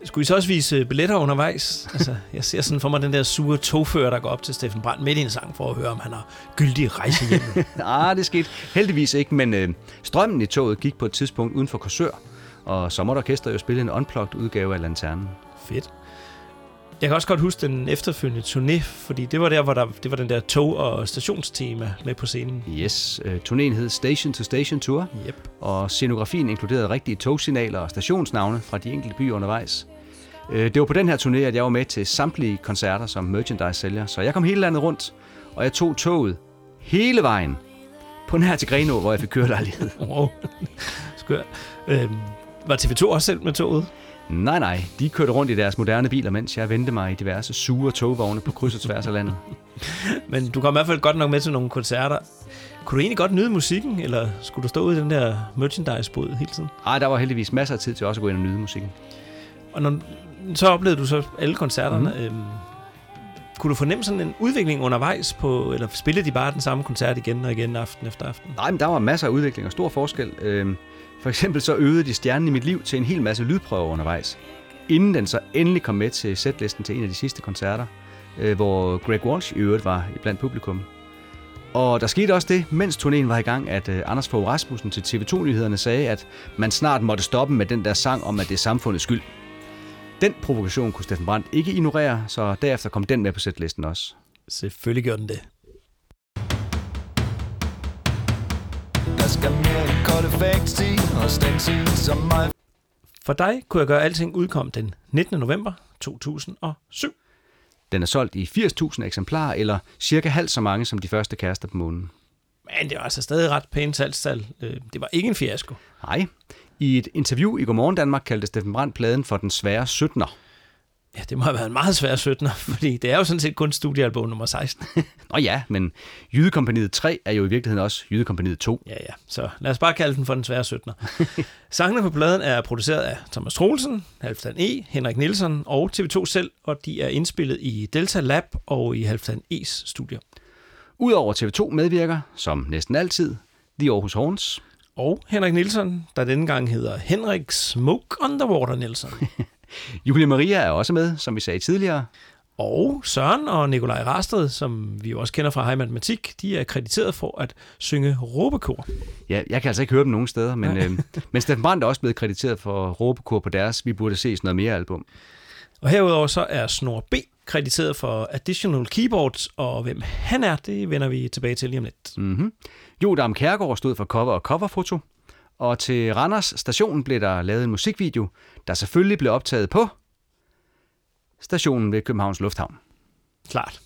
Skulle I så også vise billetter undervejs? Altså, jeg ser sådan for mig den der sure togfører, der går op til Steffen Brandt midt i en sang for at høre, om han har gyldig rejse hjem. Nej, det skete heldigvis ikke, men øh, strømmen i toget gik på et tidspunkt uden for Korsør, og så måtte orkestret jo spille en unplugged udgave af Lanternen. Fedt. Jeg kan også godt huske den efterfølgende turné, fordi det var der, hvor der, det var den der tog- og stationstema med på scenen. Yes, øh, turnéen hed Station to Station Tour, Yep. og scenografien inkluderede rigtige togsignaler og stationsnavne fra de enkelte byer undervejs. Øh, det var på den her turné, at jeg var med til samtlige koncerter som merchandise-sælger, så jeg kom hele landet rundt, og jeg tog toget hele vejen på nær til Grenå, hvor jeg fik kørelejlighed. Wow. Skørt. Øhm, var TV2 også selv med toget? Nej, nej, de kørte rundt i deres moderne biler, mens jeg vendte mig i diverse sure togvogne på kryds og tværs af landet. Men du kom i hvert fald godt nok med til nogle koncerter. Kunne du egentlig godt nyde musikken, eller skulle du stå ude i den der merchandise-bod hele tiden? Ej, der var heldigvis masser af tid til også at gå ind og nyde musikken. Og når, så oplevede du så alle koncerterne. Mm. Øhm, kunne du fornemme sådan en udvikling undervejs på, eller spillede de bare den samme koncert igen og igen aften efter aften? Nej, men der var masser af udvikling og stor forskel. Øhm, for eksempel så øvede de stjernen i mit liv til en hel masse lydprøver undervejs. Inden den så endelig kom med til setlisten til en af de sidste koncerter, øh, hvor Greg Walsh i øvrigt var blandt publikum. Og der skete også det, mens turnéen var i gang, at øh, Anders Fogh Rasmussen til TV2-nyhederne sagde, at man snart måtte stoppe med den der sang om, at det er samfundets skyld. Den provokation kunne Steffen Brandt ikke ignorere, så derefter kom den med på setlisten også. Selvfølgelig gjorde den det. Skal mere end kold effekt i Og stænksel som mig For dig kunne jeg gøre alting udkom den 19. november 2007. Den er solgt i 80.000 eksemplarer, eller cirka halvt så mange som de første kærester på månen. Men det var altså stadig ret pænt salgstal. Øh, Det var ikke en fiasko. Nej. I et interview i Godmorgen Danmark kaldte Steffen Brandt pladen for den svære 17'er. Ja, det må have været en meget svær 17'er, fordi det er jo sådan set kun studiealbum nummer 16. Nå ja, men Jydekompaniet 3 er jo i virkeligheden også Jydekompaniet 2. Ja, ja. Så lad os bare kalde den for den svære 17'er. Sangene på pladen er produceret af Thomas Troelsen, Halvdan E., Henrik Nielsen og TV2 selv, og de er indspillet i Delta Lab og i Halvdan E's studie. Udover TV2 medvirker, som næsten altid, The Aarhus Horns, Og Henrik Nielsen, der denne gang hedder Henrik Smoke Underwater Nielsen. Julie Maria er også med, som vi sagde tidligere. Og Søren og Nikolaj Rasted, som vi jo også kender fra High Matematik, de er krediteret for at synge råbekor. Ja, jeg kan altså ikke høre dem nogen steder, men, øh, men Steffen Brandt er også blevet krediteret for råbekor på deres Vi burde ses noget mere album. Og herudover så er Snor B krediteret for Additional Keyboards, og hvem han er, det vender vi tilbage til lige om lidt. Mm-hmm. Jodam Kærgaard stod for cover og coverfoto, og til Randers station blev der lavet en musikvideo, der selvfølgelig blev optaget på stationen ved Københavns Lufthavn. Klart.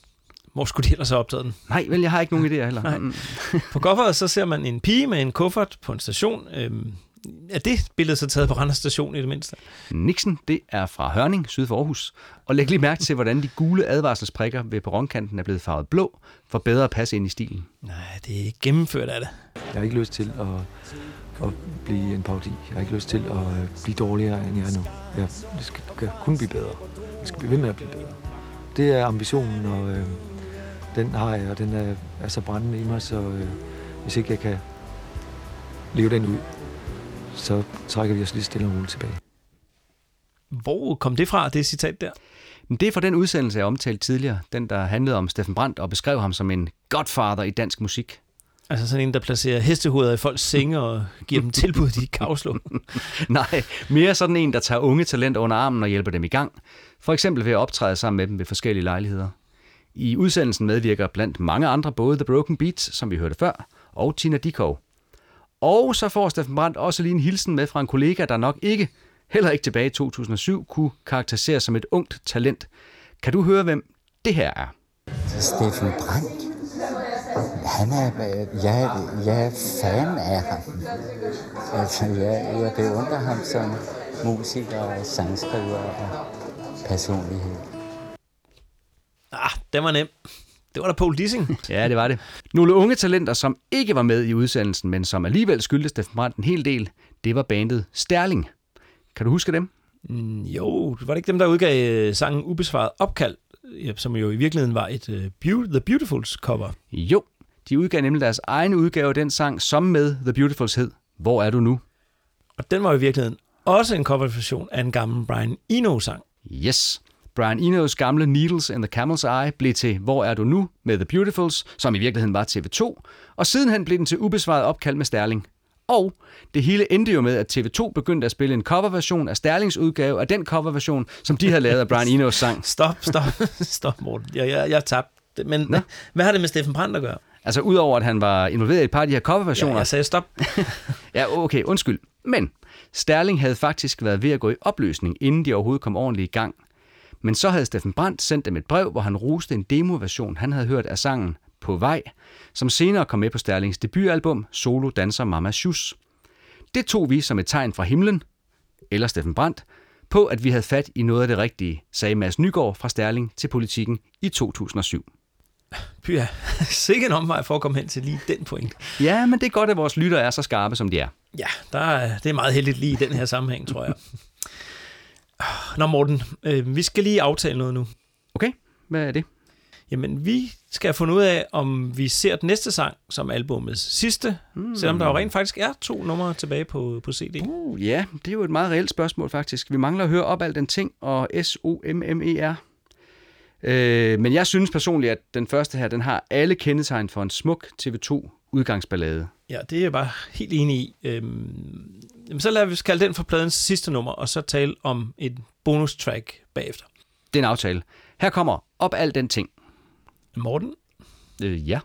Hvor skulle de ellers have optaget den? Nej, vel, jeg har ikke nogen idéer heller. Nej. Mm. På coveret så ser man en pige med en kuffert på en station. Øhm, er det billede så taget på Randers station i det mindste? Nixon, det er fra Hørning, syd for Aarhus. Og læg lige mærke til, hvordan de gule advarselsprikker ved perronkanten er blevet farvet blå, for bedre at passe ind i stilen. Nej, det er gennemført af det. Jeg har ikke lyst til at, at blive en parodi. Jeg har ikke lyst til at øh, blive dårligere, end jeg er nu. Jeg det skal, kan kun blive bedre. Jeg skal blive ved med at blive bedre. Det er ambitionen, og øh, den har jeg, og den er, er så brændende i mig, så øh, hvis ikke jeg kan leve den ud, så trækker vi os lige stille og roligt tilbage. Hvor kom det fra, det citat der? Men det er fra den udsendelse, jeg omtalte tidligere, den der handlede om Steffen Brandt og beskrev ham som en godfather i dansk musik. Altså sådan en, der placerer hestehoveder i folks senge og giver dem tilbud, de kan afslå. Nej, mere sådan en, der tager unge talenter under armen og hjælper dem i gang. For eksempel ved at optræde sammen med dem ved forskellige lejligheder. I udsendelsen medvirker blandt mange andre både The Broken Beats, som vi hørte før, og Tina Dikov. Og så får Steffen Brandt også lige en hilsen med fra en kollega, der nok ikke, heller ikke tilbage i 2007, kunne karakteriseres som et ungt talent. Kan du høre, hvem det her er? Steffen Brandt. Han er, jeg, jeg er fan af ham. Altså, jeg, jeg beundrer ham som musiker og sangskriver og personlighed. Ah, det var nem. Det var da Paul Dissing. Ja, det var det. Nogle unge talenter, som ikke var med i udsendelsen, men som alligevel skyldte Steffen Brandt en hel del, det var bandet Sterling. Kan du huske dem? Mm, jo, var det ikke dem, der udgav øh, sangen Ubesvaret Opkald, ja, som jo i virkeligheden var et uh, Beau- The Beautifuls cover. Jo, de udgav nemlig deres egen udgave af den sang, som med The Beautifuls hed Hvor er du nu? Og den var i virkeligheden også en coverversion af en gammel Brian Eno-sang. Yes. Brian Enos gamle Needles in the Camel's Eye blev til Hvor er du nu? med The Beautifuls, som i virkeligheden var TV2, og sidenhen blev den til ubesvaret opkald med Sterling. Og det hele endte jo med, at TV2 begyndte at spille en coverversion af Sterlings udgave af den coverversion, som de havde lavet af Brian Enos sang. Stop, stop, stop, Morten. Jeg, jeg, jeg tabte. Men Nå. hvad har det med Steffen Brandt at gøre? Altså udover at han var involveret i et par af de her Ja, coverversioner. jeg sagde stop. Ja, okay, undskyld. Men Sterling havde faktisk været ved at gå i opløsning, inden de overhovedet kom ordentligt i gang. Men så havde Steffen Brandt sendt dem et brev, hvor han roste en demoversion, han havde hørt af sangen På vej, som senere kom med på Sterlings debutalbum Solo Danser Mama Shus. Det tog vi som et tegn fra himlen, eller Steffen Brandt, på at vi havde fat i noget af det rigtige, sagde Mads Nygaard fra Sterling til politikken i 2007. Pyha, sikke en omvej for at komme hen til lige den point. Ja, men det er godt, at vores lytter er så skarpe, som de er. Ja, der er, det er meget heldigt lige i den her sammenhæng, tror jeg. Nå Morten, øh, vi skal lige aftale noget nu. Okay, hvad er det? Jamen, vi skal have fundet ud af, om vi ser den næste sang som albumets sidste, mm. selvom der jo rent faktisk er to numre tilbage på, på CD. Uh, ja, det er jo et meget reelt spørgsmål faktisk. Vi mangler at høre op alt den ting og S-O-M-M-E-R. Øh, men jeg synes personligt, at den første her, den har alle kendetegn for en smuk TV2 udgangsballade. Ja, det er jeg bare helt enig i. Øhm, jamen, så lad os kalde den for pladens sidste nummer, og så tale om et bonus track bagefter. Det er en aftale. Her kommer op alt den ting. Morten, Øh, ja.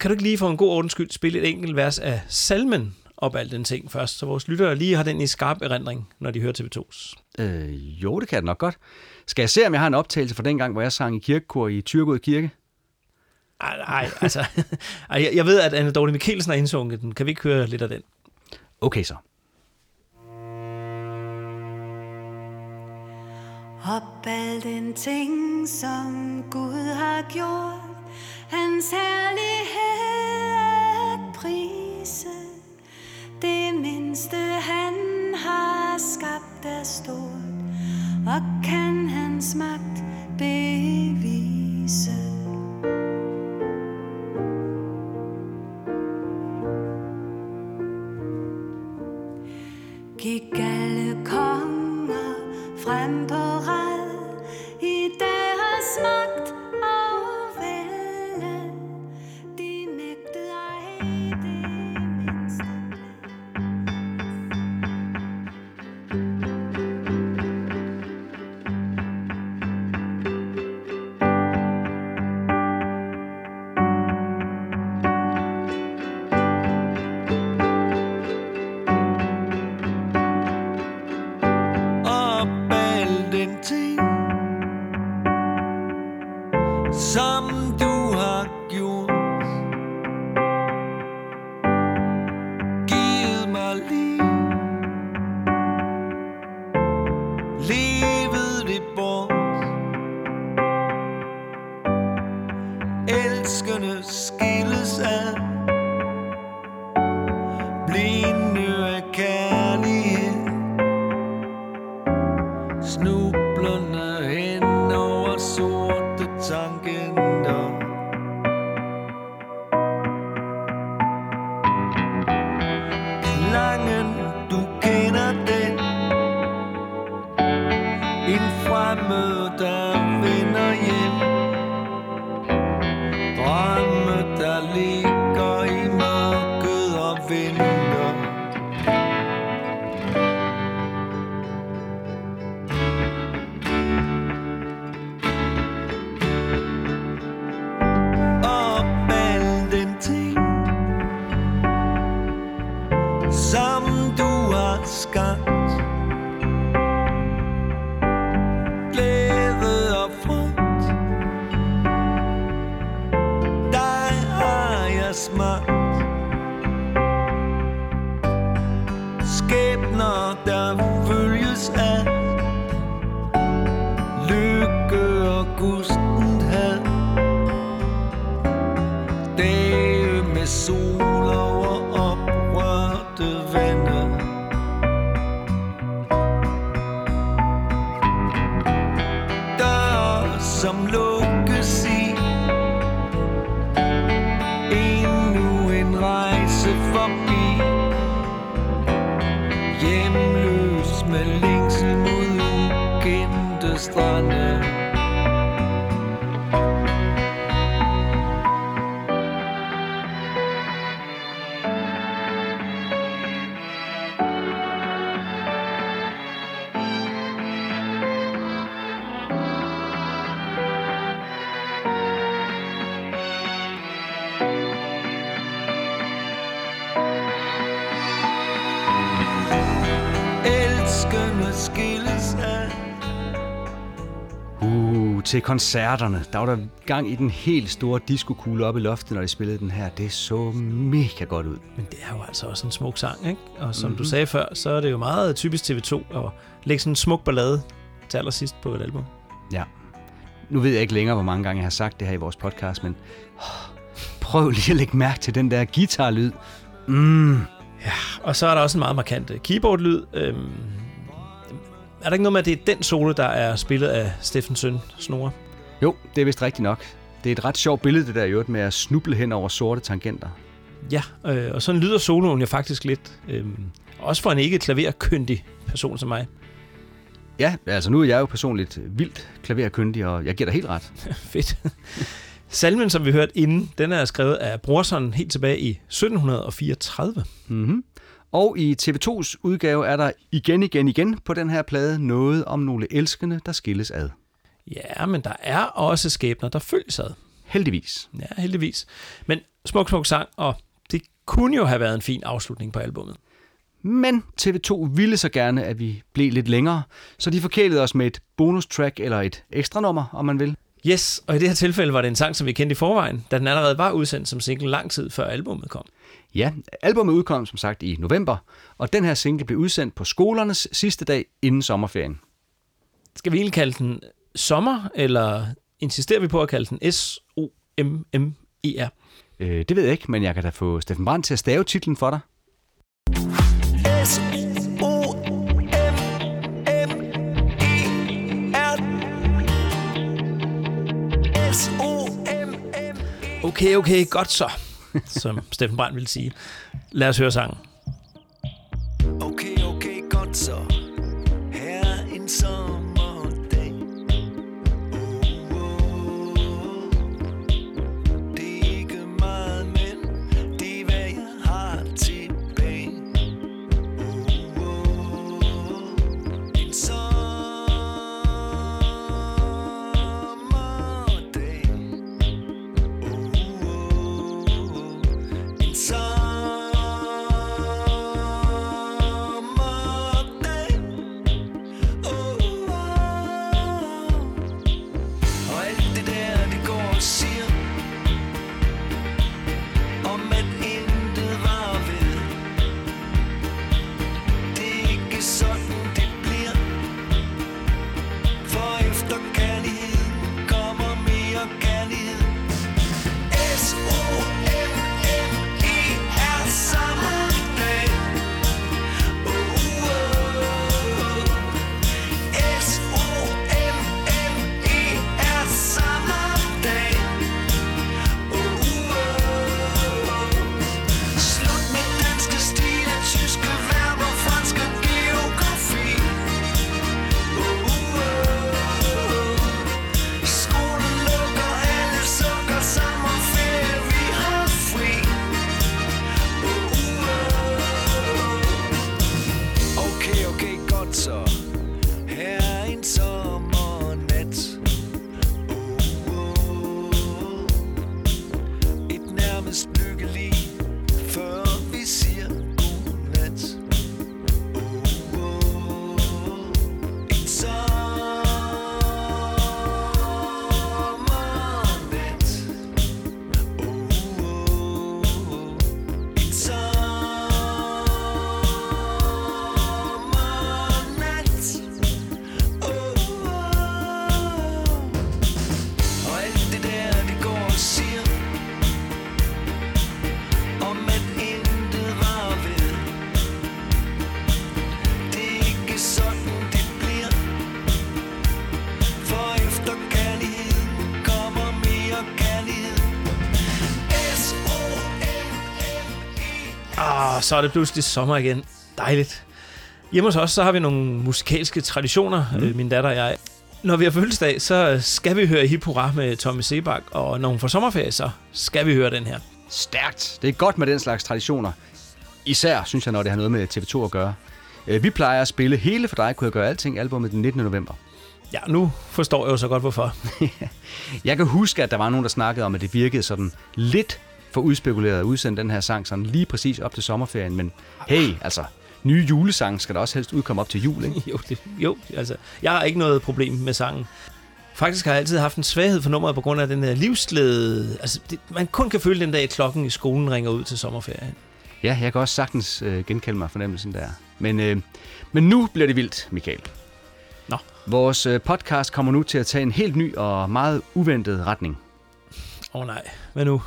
kan du ikke lige for en god ordens skyld spille et enkelt vers af salmen op al den ting først, så vores lyttere lige har den i skarp erindring, når de hører TV2's. Øh, jo, det kan jeg nok godt. Skal jeg se, om jeg har en optagelse fra den gang, hvor jeg sang i kirkekor i Tyrgod Kirke? Ej, ej altså, ej, jeg- jeg ved, at Anne Dorte Mikkelsen har indsunget den. Kan vi ikke høre lidt af den? Okay så. Op al den ting, som Gud har gjort, hans herlighed at prise. Det mindste han har skabt er stort, og kan hans magt bevise. Gik alle konger frem på rad i deres magt koncerterne, der var der gang i den helt store diskokugle oppe i loftet, når de spillede den her. Det så mega godt ud. Men det er jo altså også en smuk sang, ikke? Og som mm-hmm. du sagde før, så er det jo meget typisk TV2 at lægge sådan en smuk ballade til allersidst på et album. Ja. Nu ved jeg ikke længere, hvor mange gange jeg har sagt det her i vores podcast, men prøv lige at lægge mærke til den der guitarlyd. Mm. Og så er der også en meget markant øh, keyboard-lyd. Øhm, er der ikke noget med, at det er den solo, der er spillet af Steffen Søn Snore? Jo, det er vist rigtigt nok. Det er et ret sjovt billede, det der i øvrigt med at snuble hen over sorte tangenter. Ja, øh, og sådan lyder soloen jo faktisk lidt. Øhm, også for en ikke klaverkyndig person som mig. Ja, altså nu er jeg jo personligt vildt klaverkyndig, og jeg giver dig helt ret. Fedt. Salmen, som vi hørte inden, den er skrevet af Brorson helt tilbage i 1734. Mm-hmm. Og i TV2's udgave er der igen, igen, igen på den her plade noget om nogle elskende, der skilles ad. Ja, men der er også skæbner, der følges ad. Heldigvis. Ja, heldigvis. Men smuk, smuk sang, og det kunne jo have været en fin afslutning på albummet. Men TV2 ville så gerne, at vi blev lidt længere, så de forkælede os med et bonustrack eller et ekstra nummer, om man vil. Yes, og i det her tilfælde var det en sang, som vi kendte i forvejen, da den allerede var udsendt som single lang tid før albummet kom. Ja, albumet udkom som sagt i november, og den her single blev udsendt på skolernes sidste dag inden sommerferien. Skal vi egentlig kalde den sommer, eller insisterer vi på at kalde den S-O-M-M-E-R? Øh, det ved jeg ikke, men jeg kan da få Steffen Brandt til at stave titlen for dig. Okay, okay, godt så, som Steffen Brandt ville sige. Lad os høre sangen. Okay, okay, godt så. Så er det pludselig sommer igen. Dejligt. Hjemme hos os, så har vi nogle musikalske traditioner, mm. min datter og jeg. Når vi har fødselsdag, så skal vi høre hip hurra med Tommy Sebak, og når hun får sommerferie, så skal vi høre den her. Stærkt. Det er godt med den slags traditioner. Især, synes jeg, når det har noget med TV2 at gøre. Øh, Vi plejer at spille hele for dig, kunne jeg gøre alting, albumet den 19. november. Ja, nu forstår jeg jo så godt, hvorfor. Jeg kan huske, at der var nogen, der snakkede om, at det virkede sådan lidt for udspekuleret at udsende den her sang sådan lige præcis op til sommerferien. Men hey, altså, nye julesange skal der også helst udkomme op til jul, ikke? jo, det, jo, altså, jeg har ikke noget problem med sangen. Faktisk har jeg altid haft en svaghed for nummeret på grund af den her livsglæde. Altså, det, man kun kan føle den dag, klokken i skolen ringer ud til sommerferien. Ja, jeg kan også sagtens øh, genkalde mig fornemmelsen der. Men, øh, men nu bliver det vildt, Michael. Nå. Vores øh, podcast kommer nu til at tage en helt ny og meget uventet retning. Åh oh, nej, hvad nu?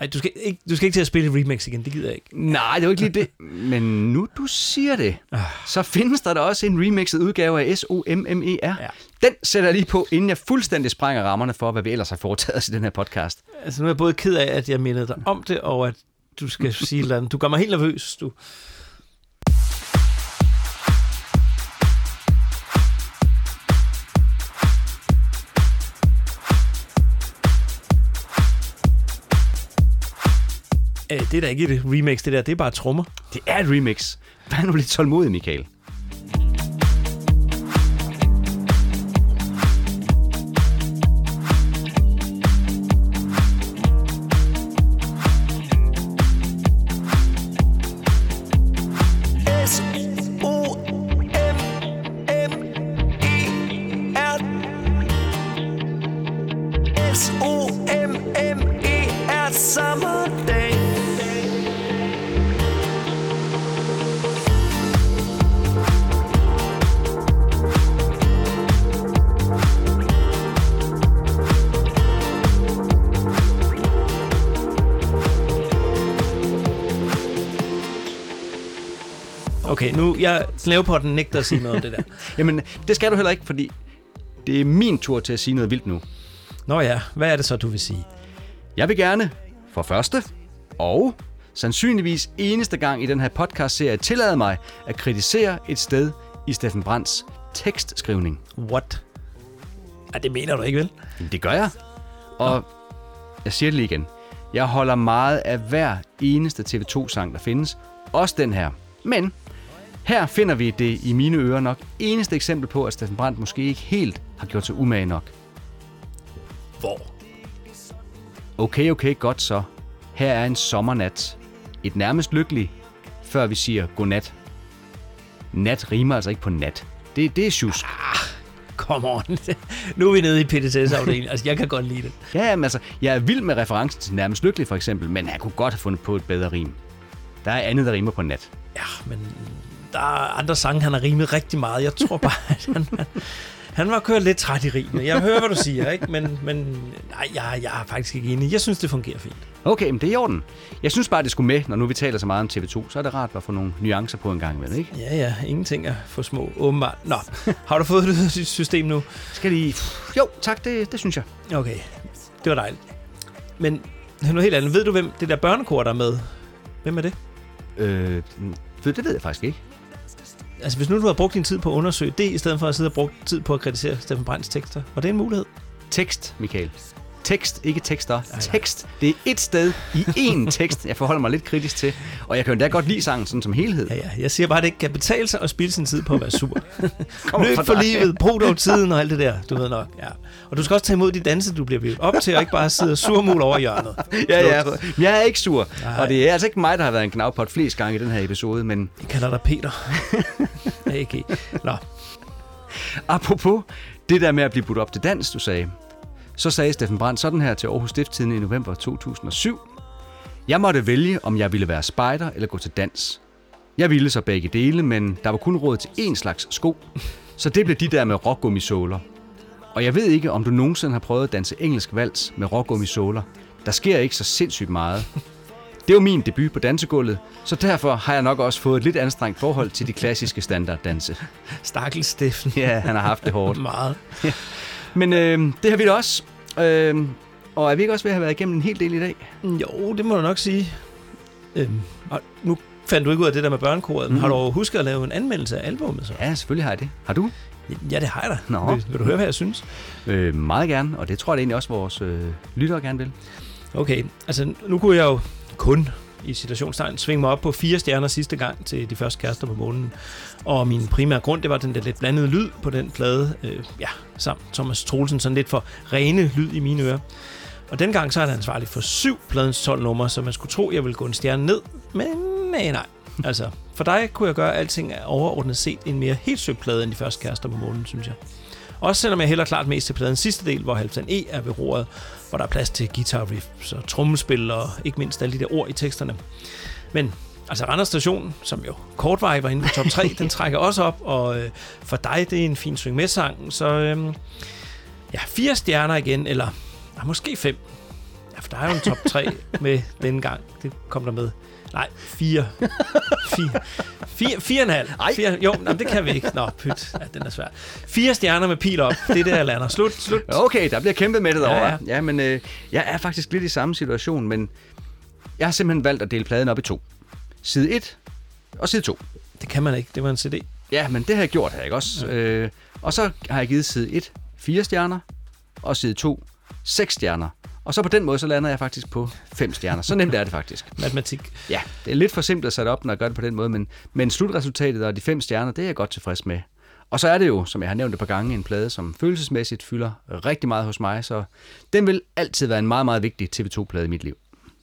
Ej, du skal, ikke, du skal ikke til at spille remix igen, det gider jeg ikke. Nej, det er jo ikke lige det. Men nu du siger det, så findes der da også en remixet udgave af S-O-M-M-E-R. Ja. Den sætter jeg lige på, inden jeg fuldstændig sprænger rammerne for, hvad vi ellers har foretaget os i den her podcast. Altså, nu er jeg både ked af, at jeg mindede dig om det, og at du skal sige et eller andet. Du gør mig helt nervøs, du. Øh, Det er da ikke et remix, det der. Det er bare trommer. Det er et remix. Vær nu lidt tålmodig, Michael. Den nægter at sige noget om det der. Jamen, det skal du heller ikke, fordi det er min tur til at sige noget vildt nu. Nå ja, hvad er det så, du vil sige? Jeg vil gerne, for første, og sandsynligvis eneste gang i den her podcast-serie, tillade mig at kritisere et sted i Steffen Brands tekstskrivning. What? Ja, det mener du ikke, vel? Jamen, det gør jeg. Og jeg siger det lige igen. Jeg holder meget af hver eneste TV2-sang, der findes. Også den her. Men her finder vi det i mine ører nok eneste eksempel på, at Steffen Brandt måske ikke helt har gjort sig umage nok. Hvor? Okay, okay, godt så. Her er en sommernat. Et nærmest lykkelig, før vi siger godnat. Nat rimer altså ikke på nat. Det, det er sjusk. Come on. nu er vi nede i PTS-afdelingen. Altså, jeg kan godt lide det. Ja, men altså, jeg er vild med referencen til nærmest lykkelig for eksempel, men han kunne godt have fundet på et bedre rim. Der er andet, der rimer på nat. Ja, men der er andre sange, han har rimet rigtig meget. Jeg tror bare, at han, han, han var kørt lidt træt i rimene. Jeg hører, hvad du siger, ikke? Men, men nej, jeg, jeg er faktisk ikke enig. Jeg synes, det fungerer fint. Okay, men det er i orden. Jeg synes bare, det skulle med, når nu vi taler så meget om TV2, så er det rart at få nogle nuancer på en gang imellem, ikke? Ja, ja. Ingenting er for små, åbenbart. Nå, har du fået det dit system nu? Skal lige... Jo, tak, det, det synes jeg. Okay, det var dejligt. Men noget helt andet. Ved du, hvem det der børnekor, der er med? Hvem er det? Øh, det ved jeg faktisk ikke. Altså, hvis nu du har brugt din tid på at undersøge det, i stedet for at sidde og bruge tid på at kritisere Steffen Brands tekster, var det en mulighed? Tekst, Michael. Tekst, ikke tekster. Tekst. Det er et sted i én tekst, jeg forholder mig lidt kritisk til. Og jeg kan jo endda godt lide sangen sådan som helhed. Ja, ja. Jeg siger bare, at det ikke kan betale sig at spilde sin tid på at være sur. Løb for livet, brug dog tiden og alt det der, du ved nok. Ja. Og du skal også tage imod de danse, du bliver op til, og ikke bare sidde og surmul over hjørnet. Ja, ja. Men Jeg er ikke sur. Nej. Og det er altså ikke mig, der har været en knavpot flest gange i den her episode, men Jeg kalder dig Peter. AK. Nå, apropos det der med at blive budt op til dans, du sagde, så sagde Steffen Brandt sådan her til Aarhus Stiftstidende i november 2007. Jeg måtte vælge, om jeg ville være spejder eller gå til dans. Jeg ville så begge dele, men der var kun råd til én slags sko, så det blev de der med rockgummisåler. Og jeg ved ikke, om du nogensinde har prøvet at danse engelsk vals med rockgummisåler. Der sker ikke så sindssygt meget. Det var min debut på dansegulvet, så derfor har jeg nok også fået et lidt anstrengt forhold til de klassiske standarddanse. stakkels Steffen. Ja, han har haft det hårdt. Meget. Men øh, det har vi da også. Øh, og er vi ikke også ved at have været igennem en hel del i dag? Jo, det må du nok sige. Øhm, og nu fandt du ikke ud af det der med børnekoret, men Mhm. har du husket at lave en anmeldelse af albummet så? Ja, selvfølgelig har jeg det. Har du? Ja, det har jeg da. Nå. Vil, vil du høre, hvad jeg synes? Øh, meget gerne, og det tror jeg egentlig også vores øh, lyttere gerne vil. Okay, altså nu kunne jeg jo kun i situationstegn svinge mig op på fire stjerner sidste gang til de første kærester på månen. Og min primære grund, det var den der lidt blandede lyd på den plade. Øh, ja, sammen Thomas Troelsen, sådan lidt for rene lyd i mine ører. Og dengang så er han ansvarlig for syv pladens 12 numre, så man skulle tro, jeg ville gå en stjerne ned. Men nej, nej. Altså, for dig kunne jeg gøre alting overordnet set en mere helt søgt plade end de første kærester på månen, synes jeg. Også selvom jeg hælder klart mest til pladens sidste del, hvor Halvdan E er ved roret, hvor der er plads til guitar riffs og trommespil og ikke mindst alle de der ord i teksterne. Men altså Randers Station, som jo kortvarigt var inde på top 3, den trækker også op, og øh, for dig, det er en fin swing med sang, så øh, ja, fire stjerner igen, eller ja, måske fem. Ja, for der er jo en top 3 med denne gang. Det kom der med. Nej, fire. Fire. Fire, fire og en halv. Fire, jo, nej, det kan vi ikke. Nå, pyt. Ja, den er svær. Fire stjerner med pil op. Det er der, jeg lander. Slut, slut. Okay, der bliver kæmpet med det Ja, derovre. ja. Ja, men øh, jeg er faktisk lidt i samme situation, men jeg har simpelthen valgt at dele pladen op i to. Side 1 og side 2. Det kan man ikke. Det var en CD. Ja, men det har jeg gjort her, ikke også? Ja. Øh, og så har jeg givet side 1 fire stjerner, og side 2 seks stjerner. Og så på den måde, så lander jeg faktisk på fem stjerner. Så nemt er det faktisk. Matematik. Ja, det er lidt for simpelt at sætte op, når jeg gør det på den måde, men, men slutresultatet og de fem stjerner, det er jeg godt tilfreds med. Og så er det jo, som jeg har nævnt et par gange, en plade, som følelsesmæssigt fylder rigtig meget hos mig, så den vil altid være en meget, meget vigtig TV2-plade i mit liv.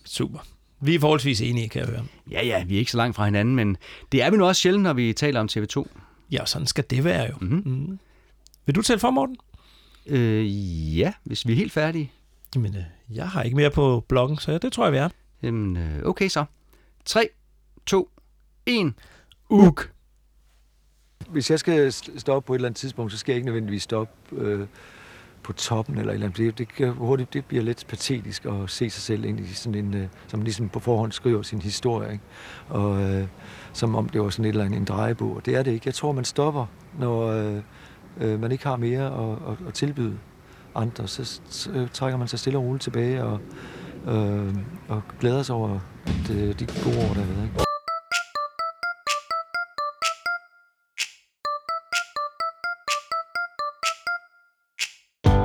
Super. Vi er forholdsvis enige, kan jeg høre. Ja, ja, vi er ikke så langt fra hinanden, men det er vi nu også sjældent, når vi taler om TV2. Ja, sådan skal det være jo. Mhm. Mm. Vil du tælle for, Morten? Øh, ja, hvis vi er helt færdige. Jamen, øh, jeg har ikke mere på bloggen, så det tror jeg, vi er. Jamen, øh, okay så. 3, 2, 1. Uk. Hvis jeg skal stoppe på et eller andet tidspunkt, så skal jeg ikke nødvendigvis stoppe øh, på toppen eller et eller andet. Det, det, kan hurtigt, det bliver lidt patetisk at se sig selv ind i sådan en, øh, som ligesom på forhånd skriver sin historie, ikke? Og øh, som om det var sådan et eller andet en drejebog. Og det er det ikke. Jeg tror, man stopper, når øh, øh, man ikke har mere at, at, at tilbyde andre. Så, øh, trækker man sig stille og roligt tilbage og, øh, og glæder sig over at, øh, de gode år, der har været. Ikke?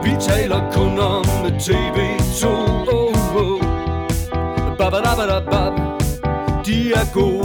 Vi taler kun om TV2 oh, oh. Ba, ba, da, ba, da, ba. De er gode